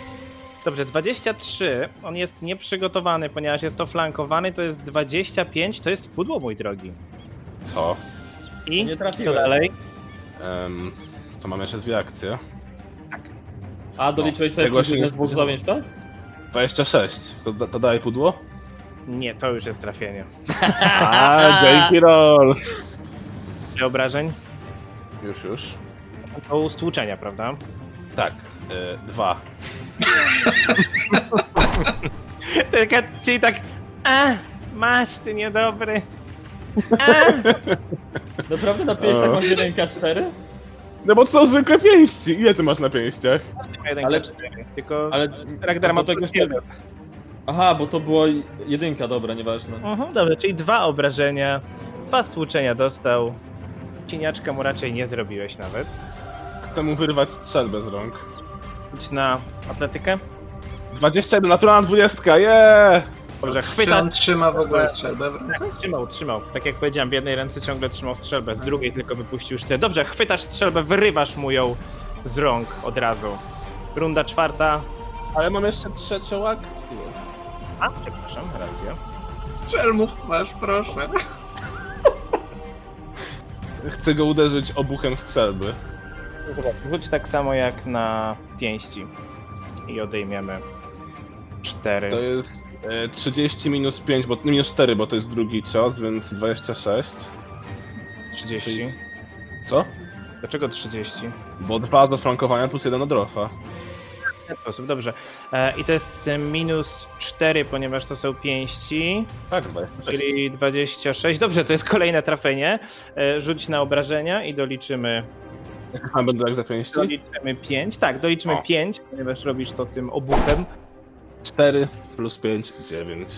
Speaker 2: Dobrze, 23. On jest nieprzygotowany, ponieważ jest to flankowany, to jest 25, to jest pudło, mój drogi.
Speaker 4: Co?
Speaker 2: I
Speaker 3: Nie
Speaker 2: co
Speaker 3: trafiłem.
Speaker 2: dalej?
Speaker 4: Em, to mam jeszcze dwie akcje.
Speaker 3: A doliczyłeś sobie
Speaker 4: tego się
Speaker 3: podwójne
Speaker 4: nie
Speaker 3: z błogosławieństwa?
Speaker 4: 26. To, da- to daje pudło?
Speaker 2: Nie, to już jest trafienie.
Speaker 4: A, dzięki roll.
Speaker 2: Ile obrażeń?
Speaker 4: Już, już.
Speaker 2: To stłuczenia, prawda?
Speaker 4: Tak, e, dwa.
Speaker 2: Taka, czyli tak, a, masz, ty niedobry. A,
Speaker 3: Naprawdę na pięściach
Speaker 4: O.
Speaker 3: masz 1K4?
Speaker 4: No bo to są zwykłe pięści. Ile ty masz na pięściach?
Speaker 2: jeden
Speaker 3: Ale-
Speaker 2: cztery, tylko
Speaker 3: Ale
Speaker 2: Ragnar ma jeden.
Speaker 3: Aha, bo to było jedynka, dobra, nieważne.
Speaker 2: Mhm, dobrze, czyli dwa obrażenia, dwa stłuczenia dostał. Cieniaczka mu raczej nie zrobiłeś nawet.
Speaker 4: Chcę mu wyrwać strzelbę z rąk.
Speaker 2: Idź na atletykę.
Speaker 4: 21, naturalna 20, jeee!
Speaker 2: Dobrze,
Speaker 6: Czy
Speaker 2: chwyta.
Speaker 6: on trzyma w ogóle strzelbę?
Speaker 2: Tak, trzymał, trzymał. Tak jak powiedziałem, w jednej ręce ciągle trzymał strzelbę, z drugiej tylko wypuścił sztylet. Dobrze, chwytasz strzelbę, wyrywasz mu ją z rąk od razu. Runda czwarta.
Speaker 4: Ale mam jeszcze trzecią akcję.
Speaker 2: A, przepraszam, racja.
Speaker 6: Strzel mu w twarz, proszę.
Speaker 4: Chcę go uderzyć obuchem strzelby.
Speaker 2: Rzuć tak samo jak na pięści. I odejmiemy cztery.
Speaker 4: To jest e, 30 minus 5, bo minus 4, bo to jest drugi cios, więc 26.
Speaker 2: 30.
Speaker 4: Co?
Speaker 2: Dlaczego 30?
Speaker 4: Bo 2 do flankowania plus 1 od rofa.
Speaker 2: W ten sposób, dobrze. E, I to jest minus 4, ponieważ to są pięści,
Speaker 4: Tak, 26.
Speaker 2: czyli 26. Dobrze, to jest kolejne trafienie. E, rzuć na obrażenia i doliczymy,
Speaker 4: Jak będę jak za pięści?
Speaker 2: doliczymy 5. Tak, doliczymy
Speaker 4: O.
Speaker 2: 5, ponieważ robisz to tym obuchem.
Speaker 4: 4 plus 5, 9.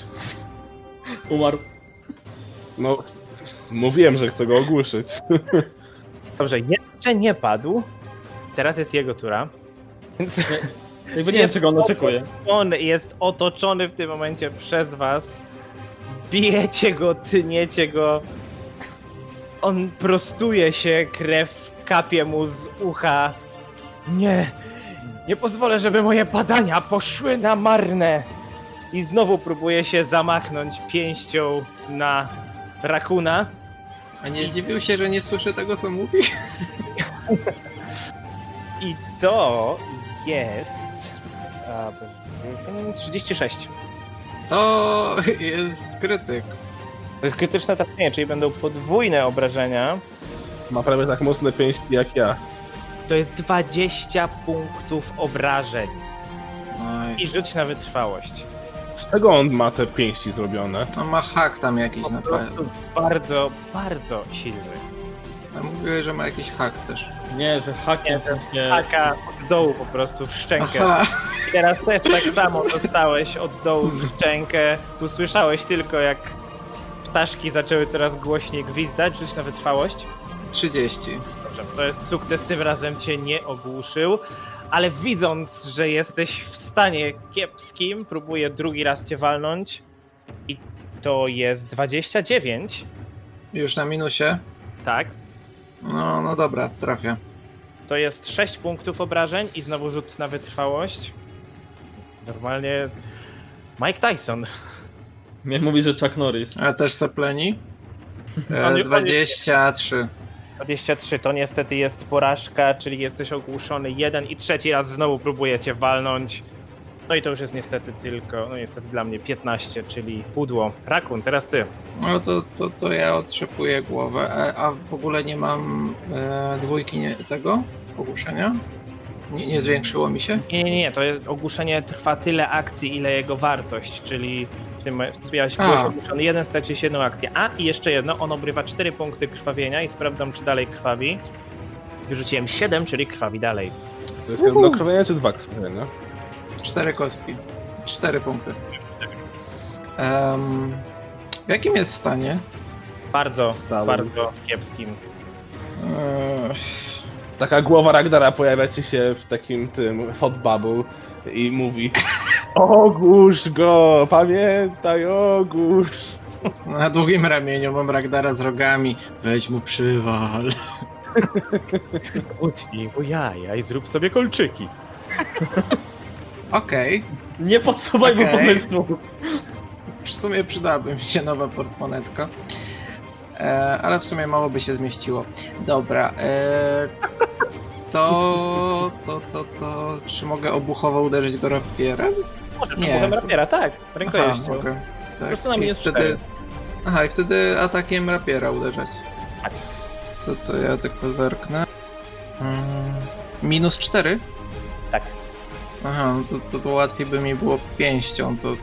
Speaker 3: Umarł.
Speaker 4: No, mówiłem, że chcę go ogłuszyć.
Speaker 2: Dobrze, jeszcze nie padł. Teraz jest jego tura. Więc
Speaker 3: Jakby nie wiem, czego on oczekuje.
Speaker 2: on jest otoczony w tym momencie przez was. Bijecie go, tyniecie go. On prostuje się, krew kapie mu z ucha. Nie, nie pozwolę, żeby moje badania poszły na marne. I znowu próbuje się zamachnąć pięścią na rakuna.
Speaker 6: A nie zdziwił się, że nie słyszy tego, co mówi?
Speaker 2: I to jest. a, 36.
Speaker 6: To jest krytyk.
Speaker 2: To jest krytyczne trafienie, czyli będą podwójne obrażenia.
Speaker 4: Ma prawie tak mocne pięści jak ja.
Speaker 2: To jest 20 punktów obrażeń.
Speaker 6: Oj.
Speaker 2: I rzuć na wytrwałość.
Speaker 4: Z czego on ma te pięści zrobione?
Speaker 6: No ma hak tam jakiś
Speaker 2: Po
Speaker 6: na
Speaker 2: prostu
Speaker 6: pewno.
Speaker 2: bardzo, bardzo silny.
Speaker 6: A mówiłeś, że ma jakiś hak też.
Speaker 3: Nie, że hakiem nie...
Speaker 2: Taka od dołu po prostu w szczękę.
Speaker 6: Aha.
Speaker 2: I teraz też tak samo dostałeś od dołu w szczękę. Usłyszałeś tylko jak ptaszki zaczęły coraz głośniej gwizdać. Rzuć na wytrwałość.
Speaker 6: 30.
Speaker 2: Dobrze, to jest sukces, tym razem cię nie ogłuszył, ale widząc, że jesteś w stanie kiepskim, próbuję drugi raz cię walnąć i to jest 29,
Speaker 6: Już na minusie?
Speaker 2: tak?
Speaker 6: No, no dobra, trafię.
Speaker 2: To jest 6 punktów obrażeń i znowu rzut na wytrwałość. Normalnie Mike Tyson.
Speaker 3: Mnie mówi, że Chuck Norris.
Speaker 6: A też sepleni?
Speaker 2: On-
Speaker 6: E,
Speaker 2: on
Speaker 6: 23.
Speaker 2: 23 to niestety jest porażka, czyli jesteś ogłuszony jeden i trzeci raz znowu próbuję cię walnąć. No i to już jest niestety tylko, no niestety dla mnie 15, czyli pudło. Rakun, teraz ty.
Speaker 6: No to, to, to ja otrzepuję głowę. A, a w ogóle nie mam e, dwójki nie, tego ogłuszenia? Nie, nie zwiększyło mi się?
Speaker 2: Nie, nie, nie, to ogłuszenie trwa tyle akcji, ile jego wartość, czyli tym miałeś
Speaker 6: A.
Speaker 2: byłeś ogłuszony jeden, straciłeś jedną akcję. A i jeszcze jedno, on obrywa 4 punkty krwawienia i sprawdzam, czy dalej krwawi. Wyrzuciłem 7, czyli krwawi dalej.
Speaker 4: To jest jedno krwawienie czy dwa krwawienia?
Speaker 6: Cztery kostki. Cztery punkty. Em, w jakim jest stanie?
Speaker 2: Bardzo,
Speaker 4: Stałym.
Speaker 2: bardzo kiepskim.
Speaker 6: Eee,
Speaker 4: Taka głowa Ragdara pojawia ci się w takim tym hot bubble i mówi Ogłusz go, pamiętaj, ogłusz.
Speaker 6: na długim ramieniu mam Ragdara z rogami. Weź mu przywal.
Speaker 2: Utnij mu jaja i zrób sobie kolczyki.
Speaker 6: Okej.
Speaker 3: Nie podsuwaj mu
Speaker 6: Okej.
Speaker 3: pomysłu.
Speaker 6: W sumie przydałaby mi się nowa portmonetka. E, ale w sumie mało by się zmieściło. Dobra. E, to, to, to, to. Czy mogę obuchowo uderzyć go rapierem?
Speaker 2: Może
Speaker 6: Nie.
Speaker 2: rapiera, tak, rękojeścią.
Speaker 6: Okej. Tak.
Speaker 2: prostu na
Speaker 6: I
Speaker 2: minus
Speaker 6: wtedy. Aha, i wtedy atakiem rapiera uderzać.
Speaker 2: Tak.
Speaker 6: To, to ja tylko zerknę. Mm, minus 4?
Speaker 2: Tak.
Speaker 6: Aha, no to, to, to łatwiej by mi było pięścią, to,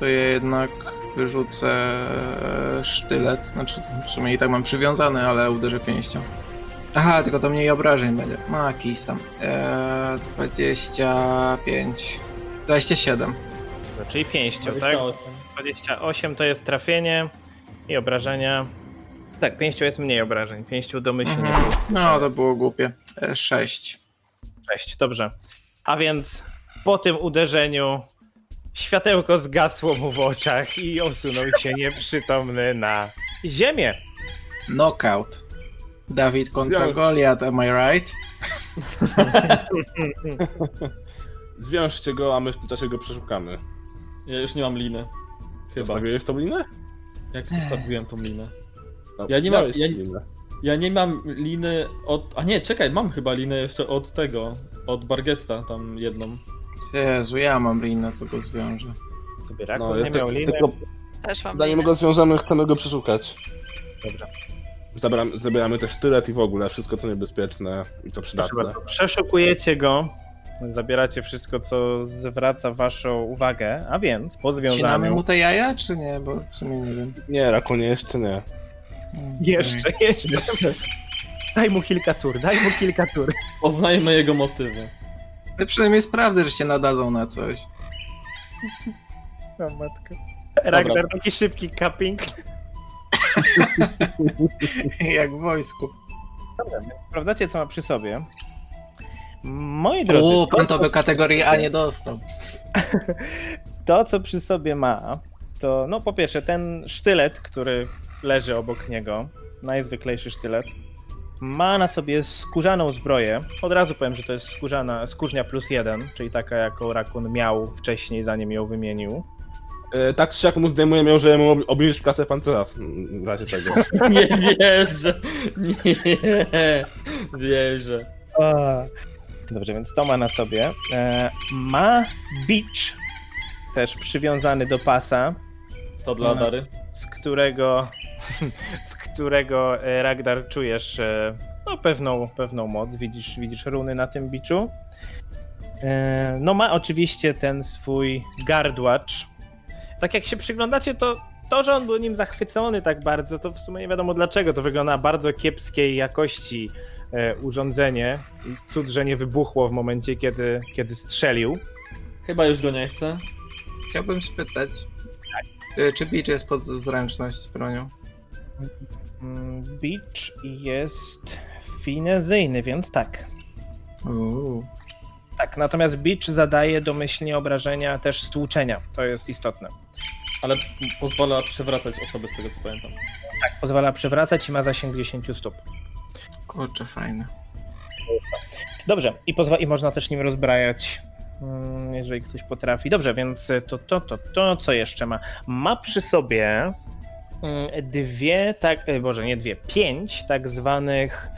Speaker 6: to ja jednak wyrzucę sztylet, znaczy w sumie i tak mam przywiązany, ale uderzę pięścią. Aha, tylko to mniej obrażeń będzie. No, jakiś tam. Eee, 25. 27.
Speaker 2: No, czyli pięścią, tak?
Speaker 3: 28.
Speaker 2: 28 to jest trafienie i obrażenia. Tak, pięścią jest mniej obrażeń. Pięścią domyślnie
Speaker 6: Mhm. No, to było głupie. E, 6.
Speaker 2: 6, dobrze. A więc po tym uderzeniu światełko zgasło mu w oczach i osunął się nieprzytomny na ziemię.
Speaker 6: Knockout. Dawid kontra Goliath, am I right?
Speaker 4: Zwiążcie go, a my w tym czasie go przeszukamy.
Speaker 3: Ja już nie mam liny. Chyba.
Speaker 4: Zostawiłeś tą linę?
Speaker 3: Jak zostawiłem tą linę?
Speaker 4: No,
Speaker 3: Ja nie mam- ja-
Speaker 4: linę.
Speaker 3: Ja nie mam liny od. A nie, czekaj, mam chyba linę jeszcze od tego. Od Bargesta tam jedną.
Speaker 6: Jezu, ja mam linę, co go zwiąże.
Speaker 2: Zbierak
Speaker 4: No,
Speaker 2: nie
Speaker 4: ja
Speaker 2: miał
Speaker 4: ty,
Speaker 2: liny.
Speaker 4: tylko
Speaker 5: Też mam
Speaker 4: zanim
Speaker 5: linę.
Speaker 4: go zwiążemy, chcemy go przeszukać.
Speaker 2: Dobrze.
Speaker 4: Zabieram, zabieramy też tylet i w ogóle wszystko co niebezpieczne i to
Speaker 2: Proszę
Speaker 4: przydatne.
Speaker 2: bardzo. Przeszukujecie go. Zabieracie wszystko, co zwraca waszą uwagę, a więc po
Speaker 6: Wcinamy
Speaker 2: związaniu.
Speaker 6: mu te jaja, czy nie? Bo w sumie nie wiem.
Speaker 4: Nie, Rakonie jeszcze nie.
Speaker 6: Mm,
Speaker 2: Jeszcze, jeszcze. Daj mu kilka tur, daj mu kilka tur.
Speaker 3: Poznajmy jego motywy.
Speaker 6: Ale przynajmniej sprawdzę, że się nadadzą na coś.
Speaker 2: O matko. Ragnar, taki szybki cupping.
Speaker 6: Jak w wojsku.
Speaker 2: Sprawdzacie, co ma przy sobie. Moi drodzy,
Speaker 6: O, pan
Speaker 2: to,
Speaker 6: to by kategorii A nie dostał.
Speaker 2: to, co przy sobie ma, to no po pierwsze ten sztylet, który leży obok niego, najzwyklejszy sztylet, ma na sobie skórzaną zbroję. Od razu powiem, że to jest skórzana, skórznia plus jeden, czyli taka, jaką Rakun miał wcześniej, zanim ją wymienił.
Speaker 4: E, tak czy siak mu zdejmujemy ją, żeby mu ob- obniżyć klasę pancerza w razie tego.
Speaker 3: Nie wierzę! Nie wierzę.
Speaker 2: Dobrze, więc to ma na sobie. E, ma beach, też przywiązany do pasa,
Speaker 3: To dla Dary.
Speaker 2: Z którego, z którego e, Ragnar czujesz e, no, pewną, pewną moc. Widzisz, widzisz runy na tym biczu. E, No ma oczywiście ten swój gardłacz. Tak jak się przyglądacie, to to, że on był nim zachwycony tak bardzo, to w sumie nie wiadomo dlaczego. To wygląda bardzo kiepskiej jakości urządzenie. I Cud, że nie wybuchło w momencie, kiedy, kiedy strzelił.
Speaker 3: Chyba już go nie chcę.
Speaker 6: Chciałbym spytać, czy, czy Beach jest pod zręczność z bronią?
Speaker 2: Mm, Beach jest finezyjny, więc tak.
Speaker 6: Uuu.
Speaker 2: Tak, natomiast Beach zadaje domyślnie obrażenia też stłuczenia. To jest istotne.
Speaker 3: Ale pozwala przewracać osoby z tego co pamiętam.
Speaker 2: Tak, pozwala przewracać i ma zasięg 10 stóp.
Speaker 6: Kurczę, fajne.
Speaker 2: Dobrze, i, pozwa- i można też nim rozbrajać, jeżeli ktoś potrafi. Dobrze, więc to, to, to, to, co jeszcze ma? Ma przy sobie mm, dwie, tak, e, może nie dwie, pięć tak zwanych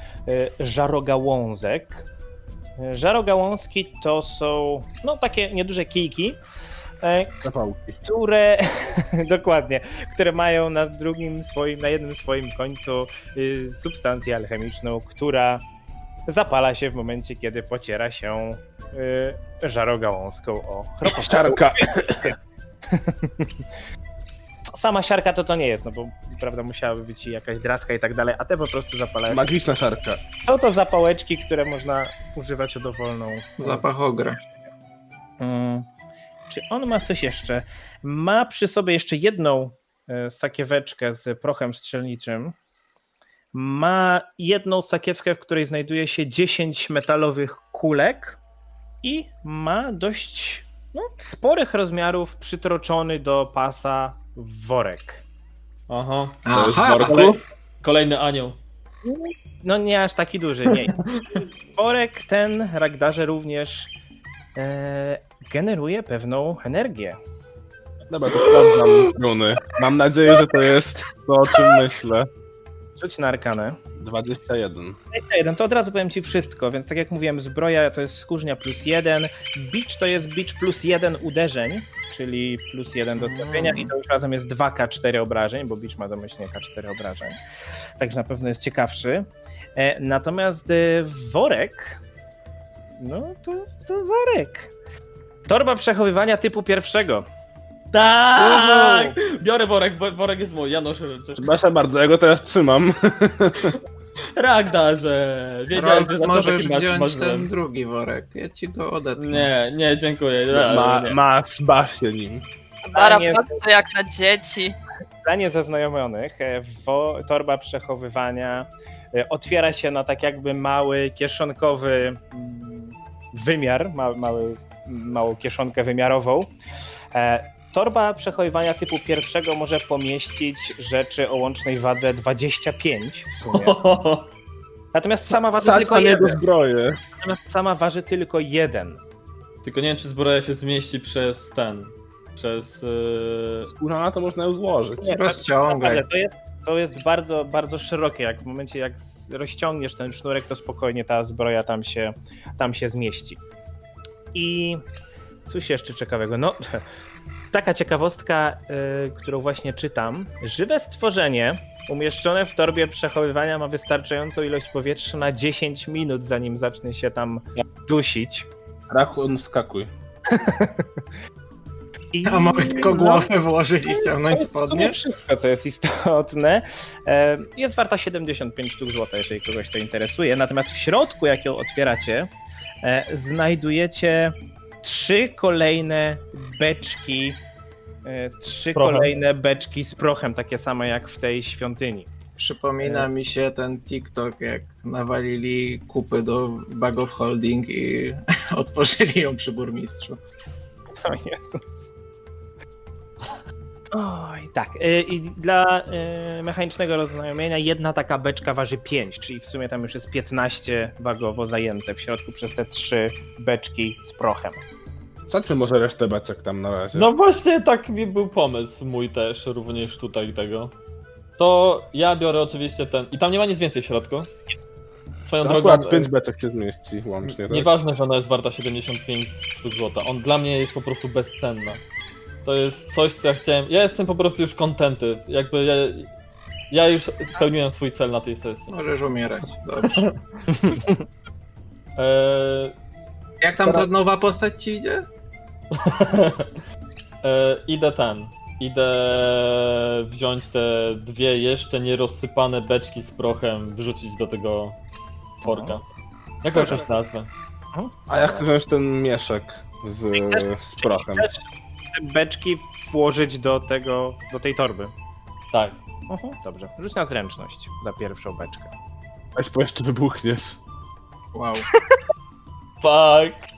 Speaker 2: e, żarogałązek. Żarogałązki to są, no, takie nieduże kijki, e,
Speaker 4: Zapałki.
Speaker 2: które dokładnie, które mają na drugim swoim, na jednym swoim końcu y, substancję alchemiczną, która zapala się w momencie, kiedy pociera się y, żarogałązką o.
Speaker 4: Ściarka.
Speaker 2: Sama siarka to to nie jest, no bo prawda musiałaby być i jakaś draska i tak dalej, a te po prostu zapalają.
Speaker 4: Magiczna szarka.
Speaker 2: Są to zapałeczki, które można używać o dowolną
Speaker 6: Zapach ogra.
Speaker 2: Mm. Czy on ma coś jeszcze? Ma przy sobie jeszcze jedną e, sakieweczkę z prochem strzelniczym. Ma jedną sakiewkę, w której znajduje się 10 metalowych kulek i ma dość no, sporych rozmiarów przytroczony do pasa worek.
Speaker 3: Aha.
Speaker 4: To jest
Speaker 6: Aha,
Speaker 4: worku.
Speaker 3: Kolejny anioł.
Speaker 2: No nie aż taki duży, nie. Worek ten, Ragdarze, również e, generuje pewną energię.
Speaker 4: Dobra, to sprawdzam runy. Mam nadzieję, że to jest to, o czym myślę.
Speaker 2: Rzuć na arkanę.
Speaker 4: 21.
Speaker 2: 21, to od razu powiem ci wszystko, więc tak jak mówiłem, zbroja to jest skórznia plus jeden, bicz to jest bicz plus jeden uderzeń, czyli plus jeden do trafienia i to już razem jest 2k4 obrażeń, bo bicz ma domyślnie k4 obrażeń, także na pewno jest ciekawszy. E, natomiast e, worek, no to, to worek. Torba przechowywania typu pierwszego.
Speaker 3: Tak! Biorę worek, bo worek jest mój, ja noszę rzeczy.
Speaker 4: Przepraszam bardzo, ja go teraz trzymam.
Speaker 3: Ragdarze! Wiedziałem,
Speaker 6: Rolf,
Speaker 3: że za
Speaker 6: możesz
Speaker 3: masz-
Speaker 6: wziąć
Speaker 3: masz
Speaker 6: ten drugi worek. Ja ci go odetnę.
Speaker 3: Nie, nie, dziękuję.
Speaker 4: Ma,
Speaker 3: nie.
Speaker 4: masz, baw się nim.
Speaker 5: Dara
Speaker 2: nie-
Speaker 5: patrzy jak na dzieci.
Speaker 2: Dla niezaznajomionych e, wo, torba przechowywania e, otwiera się na tak jakby mały kieszonkowy mm, wymiar, ma, mały, małą kieszonkę wymiarową. E, Torba przechowywania typu pierwszego może pomieścić rzeczy o łącznej wadze 25 w sumie. Natomiast sama waży
Speaker 4: Sać
Speaker 2: tylko jeden.
Speaker 4: zbroję.
Speaker 2: Natomiast sama waży tylko jeden.
Speaker 3: Tylko nie wiem, czy zbroja się zmieści przez ten. Przez. Yy...
Speaker 4: Skóra na to można ją złożyć.
Speaker 2: Nie, tak
Speaker 6: Rozciągaj.
Speaker 2: to jest, to jest bardzo, bardzo szerokie. Jak w momencie, jak rozciągniesz ten sznurek, to spokojnie ta zbroja tam się, tam się zmieści. I cóż jeszcze ciekawego? No, taka ciekawostka, y, którą właśnie czytam. Żywe stworzenie umieszczone w torbie przechowywania ma wystarczającą ilość powietrza na 10 minut, zanim zacznie się tam dusić.
Speaker 4: Rakun, wskakuj.
Speaker 2: I,
Speaker 6: A mogę tylko głowę włożyć i ściągnąć
Speaker 2: To
Speaker 6: spodnie?
Speaker 2: wszystko, co jest istotne. E, Jest warta 75 sztuk złota, jeżeli kogoś to interesuje. Natomiast w środku, jak ją otwieracie, e, znajdujecie trzy kolejne beczki. e, Trzy
Speaker 3: Prochem.
Speaker 2: kolejne beczki z prochem, takie same jak w tej świątyni.
Speaker 6: Przypomina mi się ten TikTok, jak nawalili kupy do Bag of Holding i otworzyli ją przy burmistrzu.
Speaker 2: O Jezus. Oj, tak. y, I dla y, mechanicznego rozumienia jedna taka beczka waży 5, czyli w sumie tam już jest 15 wagowo zajęte w środku przez te trzy beczki z prochem.
Speaker 4: Sadźmy może resztę beczek tam na razie.
Speaker 3: No właśnie, tak mi był pomysł mój też, również tutaj tego. To ja biorę oczywiście ten. I tam nie ma nic więcej w środku. Swoją
Speaker 4: to
Speaker 3: drogą.
Speaker 4: akurat 5 beczek się zmieści łącznie. Tak?
Speaker 3: Nieważne, że ona jest warta 75 sztuk złota. On dla mnie jest po prostu bezcenna. To jest coś, co ja chciałem. Ja jestem po prostu już kontenty. Jakby ja. Ja już spełniłem swój cel na tej sesji.
Speaker 6: Możesz umierać. Dobrze.
Speaker 3: Eee,
Speaker 6: Jak tam ta nowa postać ci idzie?
Speaker 3: e, idę ten. Idę wziąć te dwie jeszcze nierozsypane beczki z prochem, wrzucić do tego worka. Jak to nazwę?
Speaker 4: A ja chcę wziąć ten mieszek z,
Speaker 2: chcesz-
Speaker 4: z prochem.
Speaker 2: Chcesz te beczki włożyć do tego, do tej torby.
Speaker 3: Tak.
Speaker 2: Mhm, dobrze. Rzuć na zręczność za pierwszą beczkę.
Speaker 4: Weź, bo jeszcze wybuchniesz.
Speaker 6: Wow.
Speaker 3: Fuck.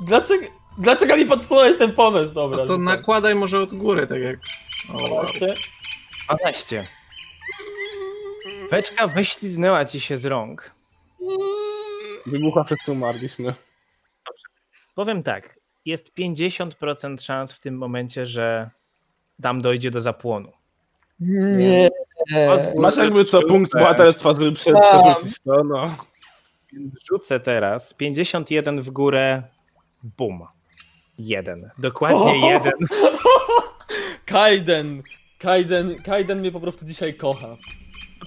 Speaker 3: Dlaczego, dlaczego mi podsunąłeś ten pomysł? Dobra.
Speaker 6: No to nakładaj może od góry, tak jak... O, wow.
Speaker 3: Właśnie.
Speaker 2: 12. Beczka wyśliznęła ci się z rąk.
Speaker 4: Wybucha przed co umarliśmy.
Speaker 2: Powiem tak, jest 50% szans w tym momencie, że tam dojdzie do zapłonu.
Speaker 3: Nie.
Speaker 2: Pozwól,
Speaker 4: Masz jakby co punkt bohaterstwa, żeby prze, przerzucić to, no.
Speaker 2: Rzucę teraz 51 w górę, bum. Jeden. Dokładnie jeden.
Speaker 3: Kaiden. Kaiden, Kaiden mnie po prostu dzisiaj kocha.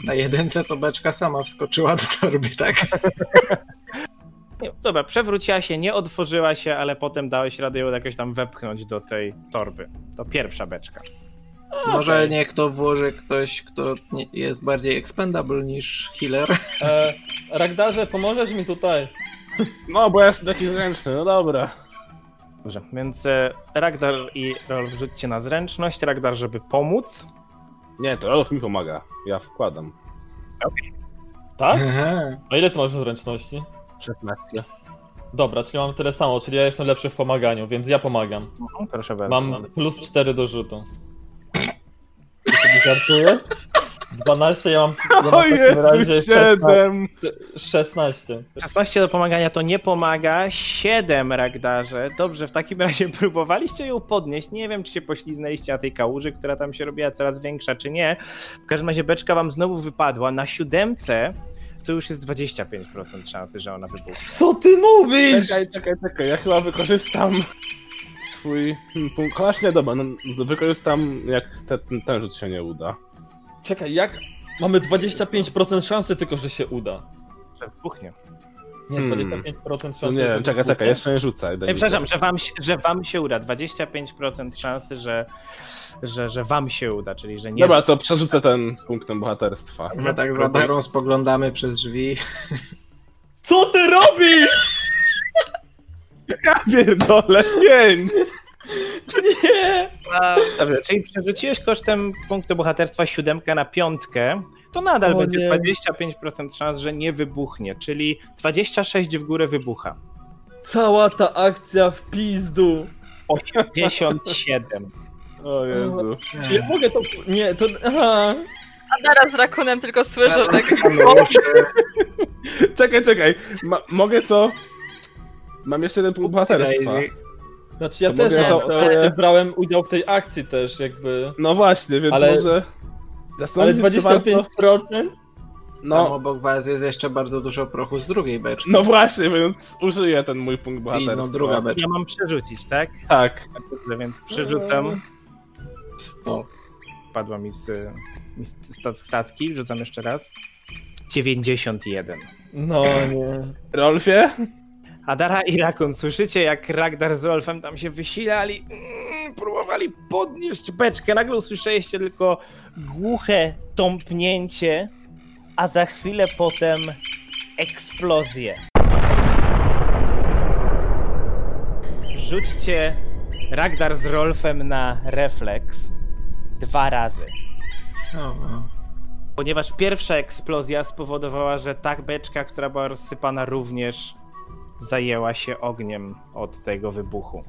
Speaker 6: Na jedynce to beczka sama wskoczyła do torby, tak?
Speaker 2: Nie, Dobra, przewróciła się, nie otworzyła się, ale potem dałeś radę ją jakoś tam wepchnąć do tej torby. To pierwsza beczka.
Speaker 6: Może niech to włoży ktoś, kto jest bardziej expendable niż healer.
Speaker 3: E, Ragdarze, pomożesz mi tutaj?
Speaker 4: No, bo ja jestem taki zręczny, no dobra.
Speaker 2: Dobrze, więc e, Ragdar i Rolf rzućcie na zręczność. Ragdar, żeby pomóc.
Speaker 4: Nie, to Rolof mi pomaga. Ja wkładam.
Speaker 3: Tak?
Speaker 6: Aha.
Speaker 3: A ile ty masz zręczności?
Speaker 4: 16.
Speaker 3: Dobra, czyli mam tyle samo, czyli ja jestem lepszy w pomaganiu, więc ja pomagam.
Speaker 2: Mhm, Proszę bardzo.
Speaker 3: Mam plus 4 do rzutu. Sobie żartujesz? 12, ja mam, ja mam
Speaker 4: O
Speaker 3: takim razie
Speaker 4: Jezu, 7!
Speaker 3: 16.
Speaker 2: 16 do pomagania to nie pomaga. 7 Ragdarze. Dobrze, w takim razie próbowaliście ją podnieść. Nie wiem, czy się pośliznęliście na tej kałuży, która tam się robiła coraz większa, czy nie. W każdym razie beczka wam znowu wypadła. Na siódemce to już jest 25% szansy, że ona wybuchnie.
Speaker 3: Co ty mówisz?
Speaker 4: Czekaj, czekaj, czekaj, ja chyba wykorzystam swój punkt. Właśnie, dobra, no, wykorzystam jak te, ten, ten rzut się nie uda.
Speaker 3: Czekaj, jak? Mamy 25% szansy tylko, że się uda.
Speaker 2: Że wybuchnie.
Speaker 3: Nie,
Speaker 4: Hmm.
Speaker 3: 25% szansy.
Speaker 4: To nie czekaj, czekaj, jeszcze nie rzucaj. daj
Speaker 2: Nie,
Speaker 4: mi
Speaker 2: przepraszam, że wam, się- że wam się uda. 25% szansy, że, że, że wam się uda, czyli że nie.
Speaker 4: Dobra, to przerzucę ten punktem bohaterstwa.
Speaker 6: My tak za darą spoglądamy przez drzwi.
Speaker 3: Co ty robisz?
Speaker 4: Ja pierdolę, pięć!
Speaker 3: Nie!
Speaker 2: Dobrze, czyli przerzuciłeś kosztem punktu bohaterstwa siódemkę na piątkę, to nadal
Speaker 3: O
Speaker 2: będzie
Speaker 3: nie.
Speaker 2: 25% szans, że nie wybuchnie, czyli 26 w górę wybucha.
Speaker 3: Cała ta akcja w pizdu.
Speaker 2: 87.
Speaker 4: O Jezu.
Speaker 3: Czy ja mogę to... Nie, to... Aha.
Speaker 5: A teraz z rakunem tylko słyszę tak.
Speaker 4: Czekaj, czekaj, Ma, mogę to... Mam jeszcze jeden punkt bohaterstwa.
Speaker 3: Znaczy ja
Speaker 4: To
Speaker 3: też
Speaker 4: mogę
Speaker 3: mam,
Speaker 4: to-
Speaker 3: to,
Speaker 4: to-
Speaker 3: ja brałem udział w tej akcji też jakby.
Speaker 4: No właśnie, więc
Speaker 3: Ale-
Speaker 4: może...
Speaker 3: Ale
Speaker 4: Zastanowić się, czy warto...
Speaker 3: 25%?
Speaker 6: Tam
Speaker 4: No,
Speaker 6: obok was jest jeszcze bardzo dużo prochu z drugiej beczki.
Speaker 4: no właśnie, więc użyję ten mój punkt
Speaker 6: I
Speaker 4: bohaterstwa.
Speaker 6: no druga beczka.
Speaker 2: Ja mam przerzucić, tak?
Speaker 4: Tak.
Speaker 2: Dobrze, więc przerzucam.
Speaker 6: O,
Speaker 2: Padła mi z, mi z sta- stacki, rzucam jeszcze raz. 91.
Speaker 3: No nie.
Speaker 4: Rolfie?
Speaker 2: Adara i Rakun, słyszycie jak Ragdar z Rolfem tam się wysilali, mm, próbowali podnieść beczkę, nagle usłyszeliście tylko głuche tąpnięcie, a za chwilę potem eksplozję. Rzućcie Ragdar z Rolfem na refleks dwa razy. Ponieważ pierwsza eksplozja spowodowała, że ta beczka, która była rozsypana, również zajęła się ogniem od tego wybuchu.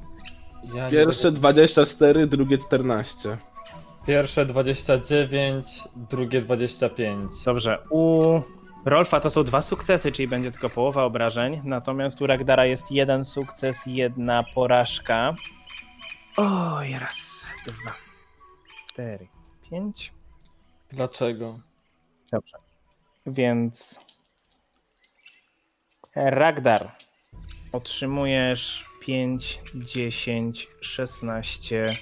Speaker 3: Ja nie
Speaker 4: Pierwsze 24, drugie 14.
Speaker 3: będę- Pierwsze 29, drugie 25.
Speaker 2: Dobrze, u Rolfa to są dwa sukcesy, czyli będzie tylko połowa obrażeń, natomiast u Ragdara jest jeden sukces, jedna porażka. Oj, raz, dwa, cztery, pięć.
Speaker 3: Dlaczego?
Speaker 2: Dobrze. Więc Ragdar otrzymujesz 5, 10, 16,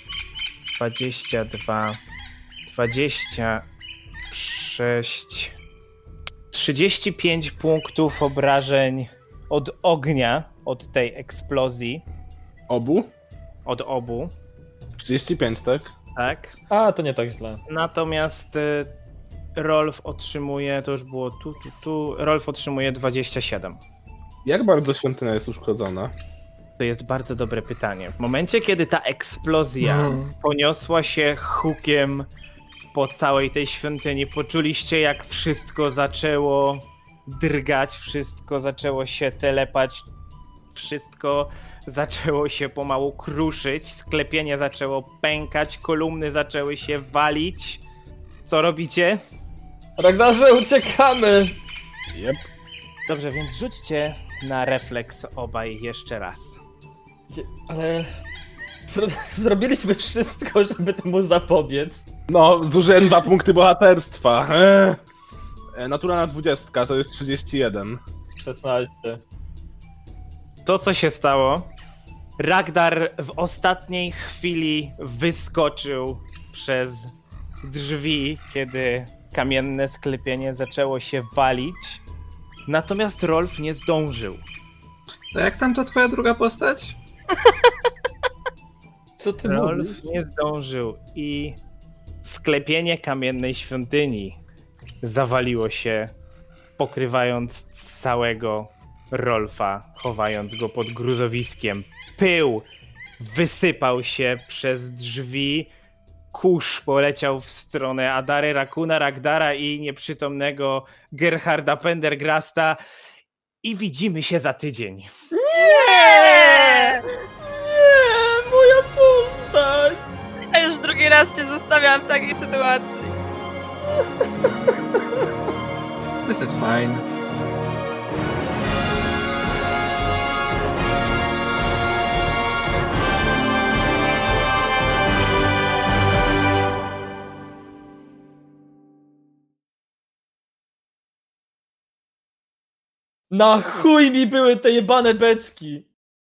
Speaker 2: 22, 26, 35 punktów obrażeń od ognia, od tej eksplozji,
Speaker 4: Obu?
Speaker 2: od obu,
Speaker 4: 35, tak?
Speaker 2: tak?
Speaker 3: A, to nie tak źle.
Speaker 2: Natomiast y, Rolf otrzymuje, to już było tu, tu, tu, Rolf otrzymuje 27.
Speaker 4: Jak bardzo świątynia jest uszkodzona?
Speaker 2: To jest bardzo dobre pytanie. W momencie, kiedy ta eksplozja
Speaker 6: Mm.
Speaker 2: poniosła się hukiem po całej tej świątyni, poczuliście, jak wszystko zaczęło drgać, wszystko zaczęło się telepać, wszystko zaczęło się pomału kruszyć, sklepienie zaczęło pękać, kolumny zaczęły się walić. Co robicie?
Speaker 3: Ragdarze, uciekamy!
Speaker 4: Jep.
Speaker 2: Dobrze, więc rzućcie na refleks obaj jeszcze raz.
Speaker 3: Ale... Zro zrobiliśmy wszystko, żeby temu zapobiec.
Speaker 4: No, zużyłem dwa punkty bohaterstwa. Eee. Naturalna 20 to jest 31.
Speaker 3: 16.
Speaker 2: To, co się stało, Ragdar w ostatniej chwili wyskoczył przez drzwi, kiedy kamienne sklepienie zaczęło się walić. Natomiast Rolf nie zdążył.
Speaker 6: To jak tam to twoja druga postać?
Speaker 3: Co ty mówisz?
Speaker 2: Rolf nie zdążył i sklepienie kamiennej świątyni zawaliło się, pokrywając całego Rolfa, chowając go pod gruzowiskiem. Pył wysypał się przez drzwi, kurz poleciał w stronę Adary, Rakuna, Ragdara i nieprzytomnego Gerharda Pendergrasta i widzimy się za tydzień.
Speaker 5: Nie!
Speaker 3: Nie, moja postać!
Speaker 5: Ja już drugi raz cię zostawiam w takiej sytuacji.
Speaker 6: This is fine.
Speaker 3: Na chuj mi były te jebane beczki!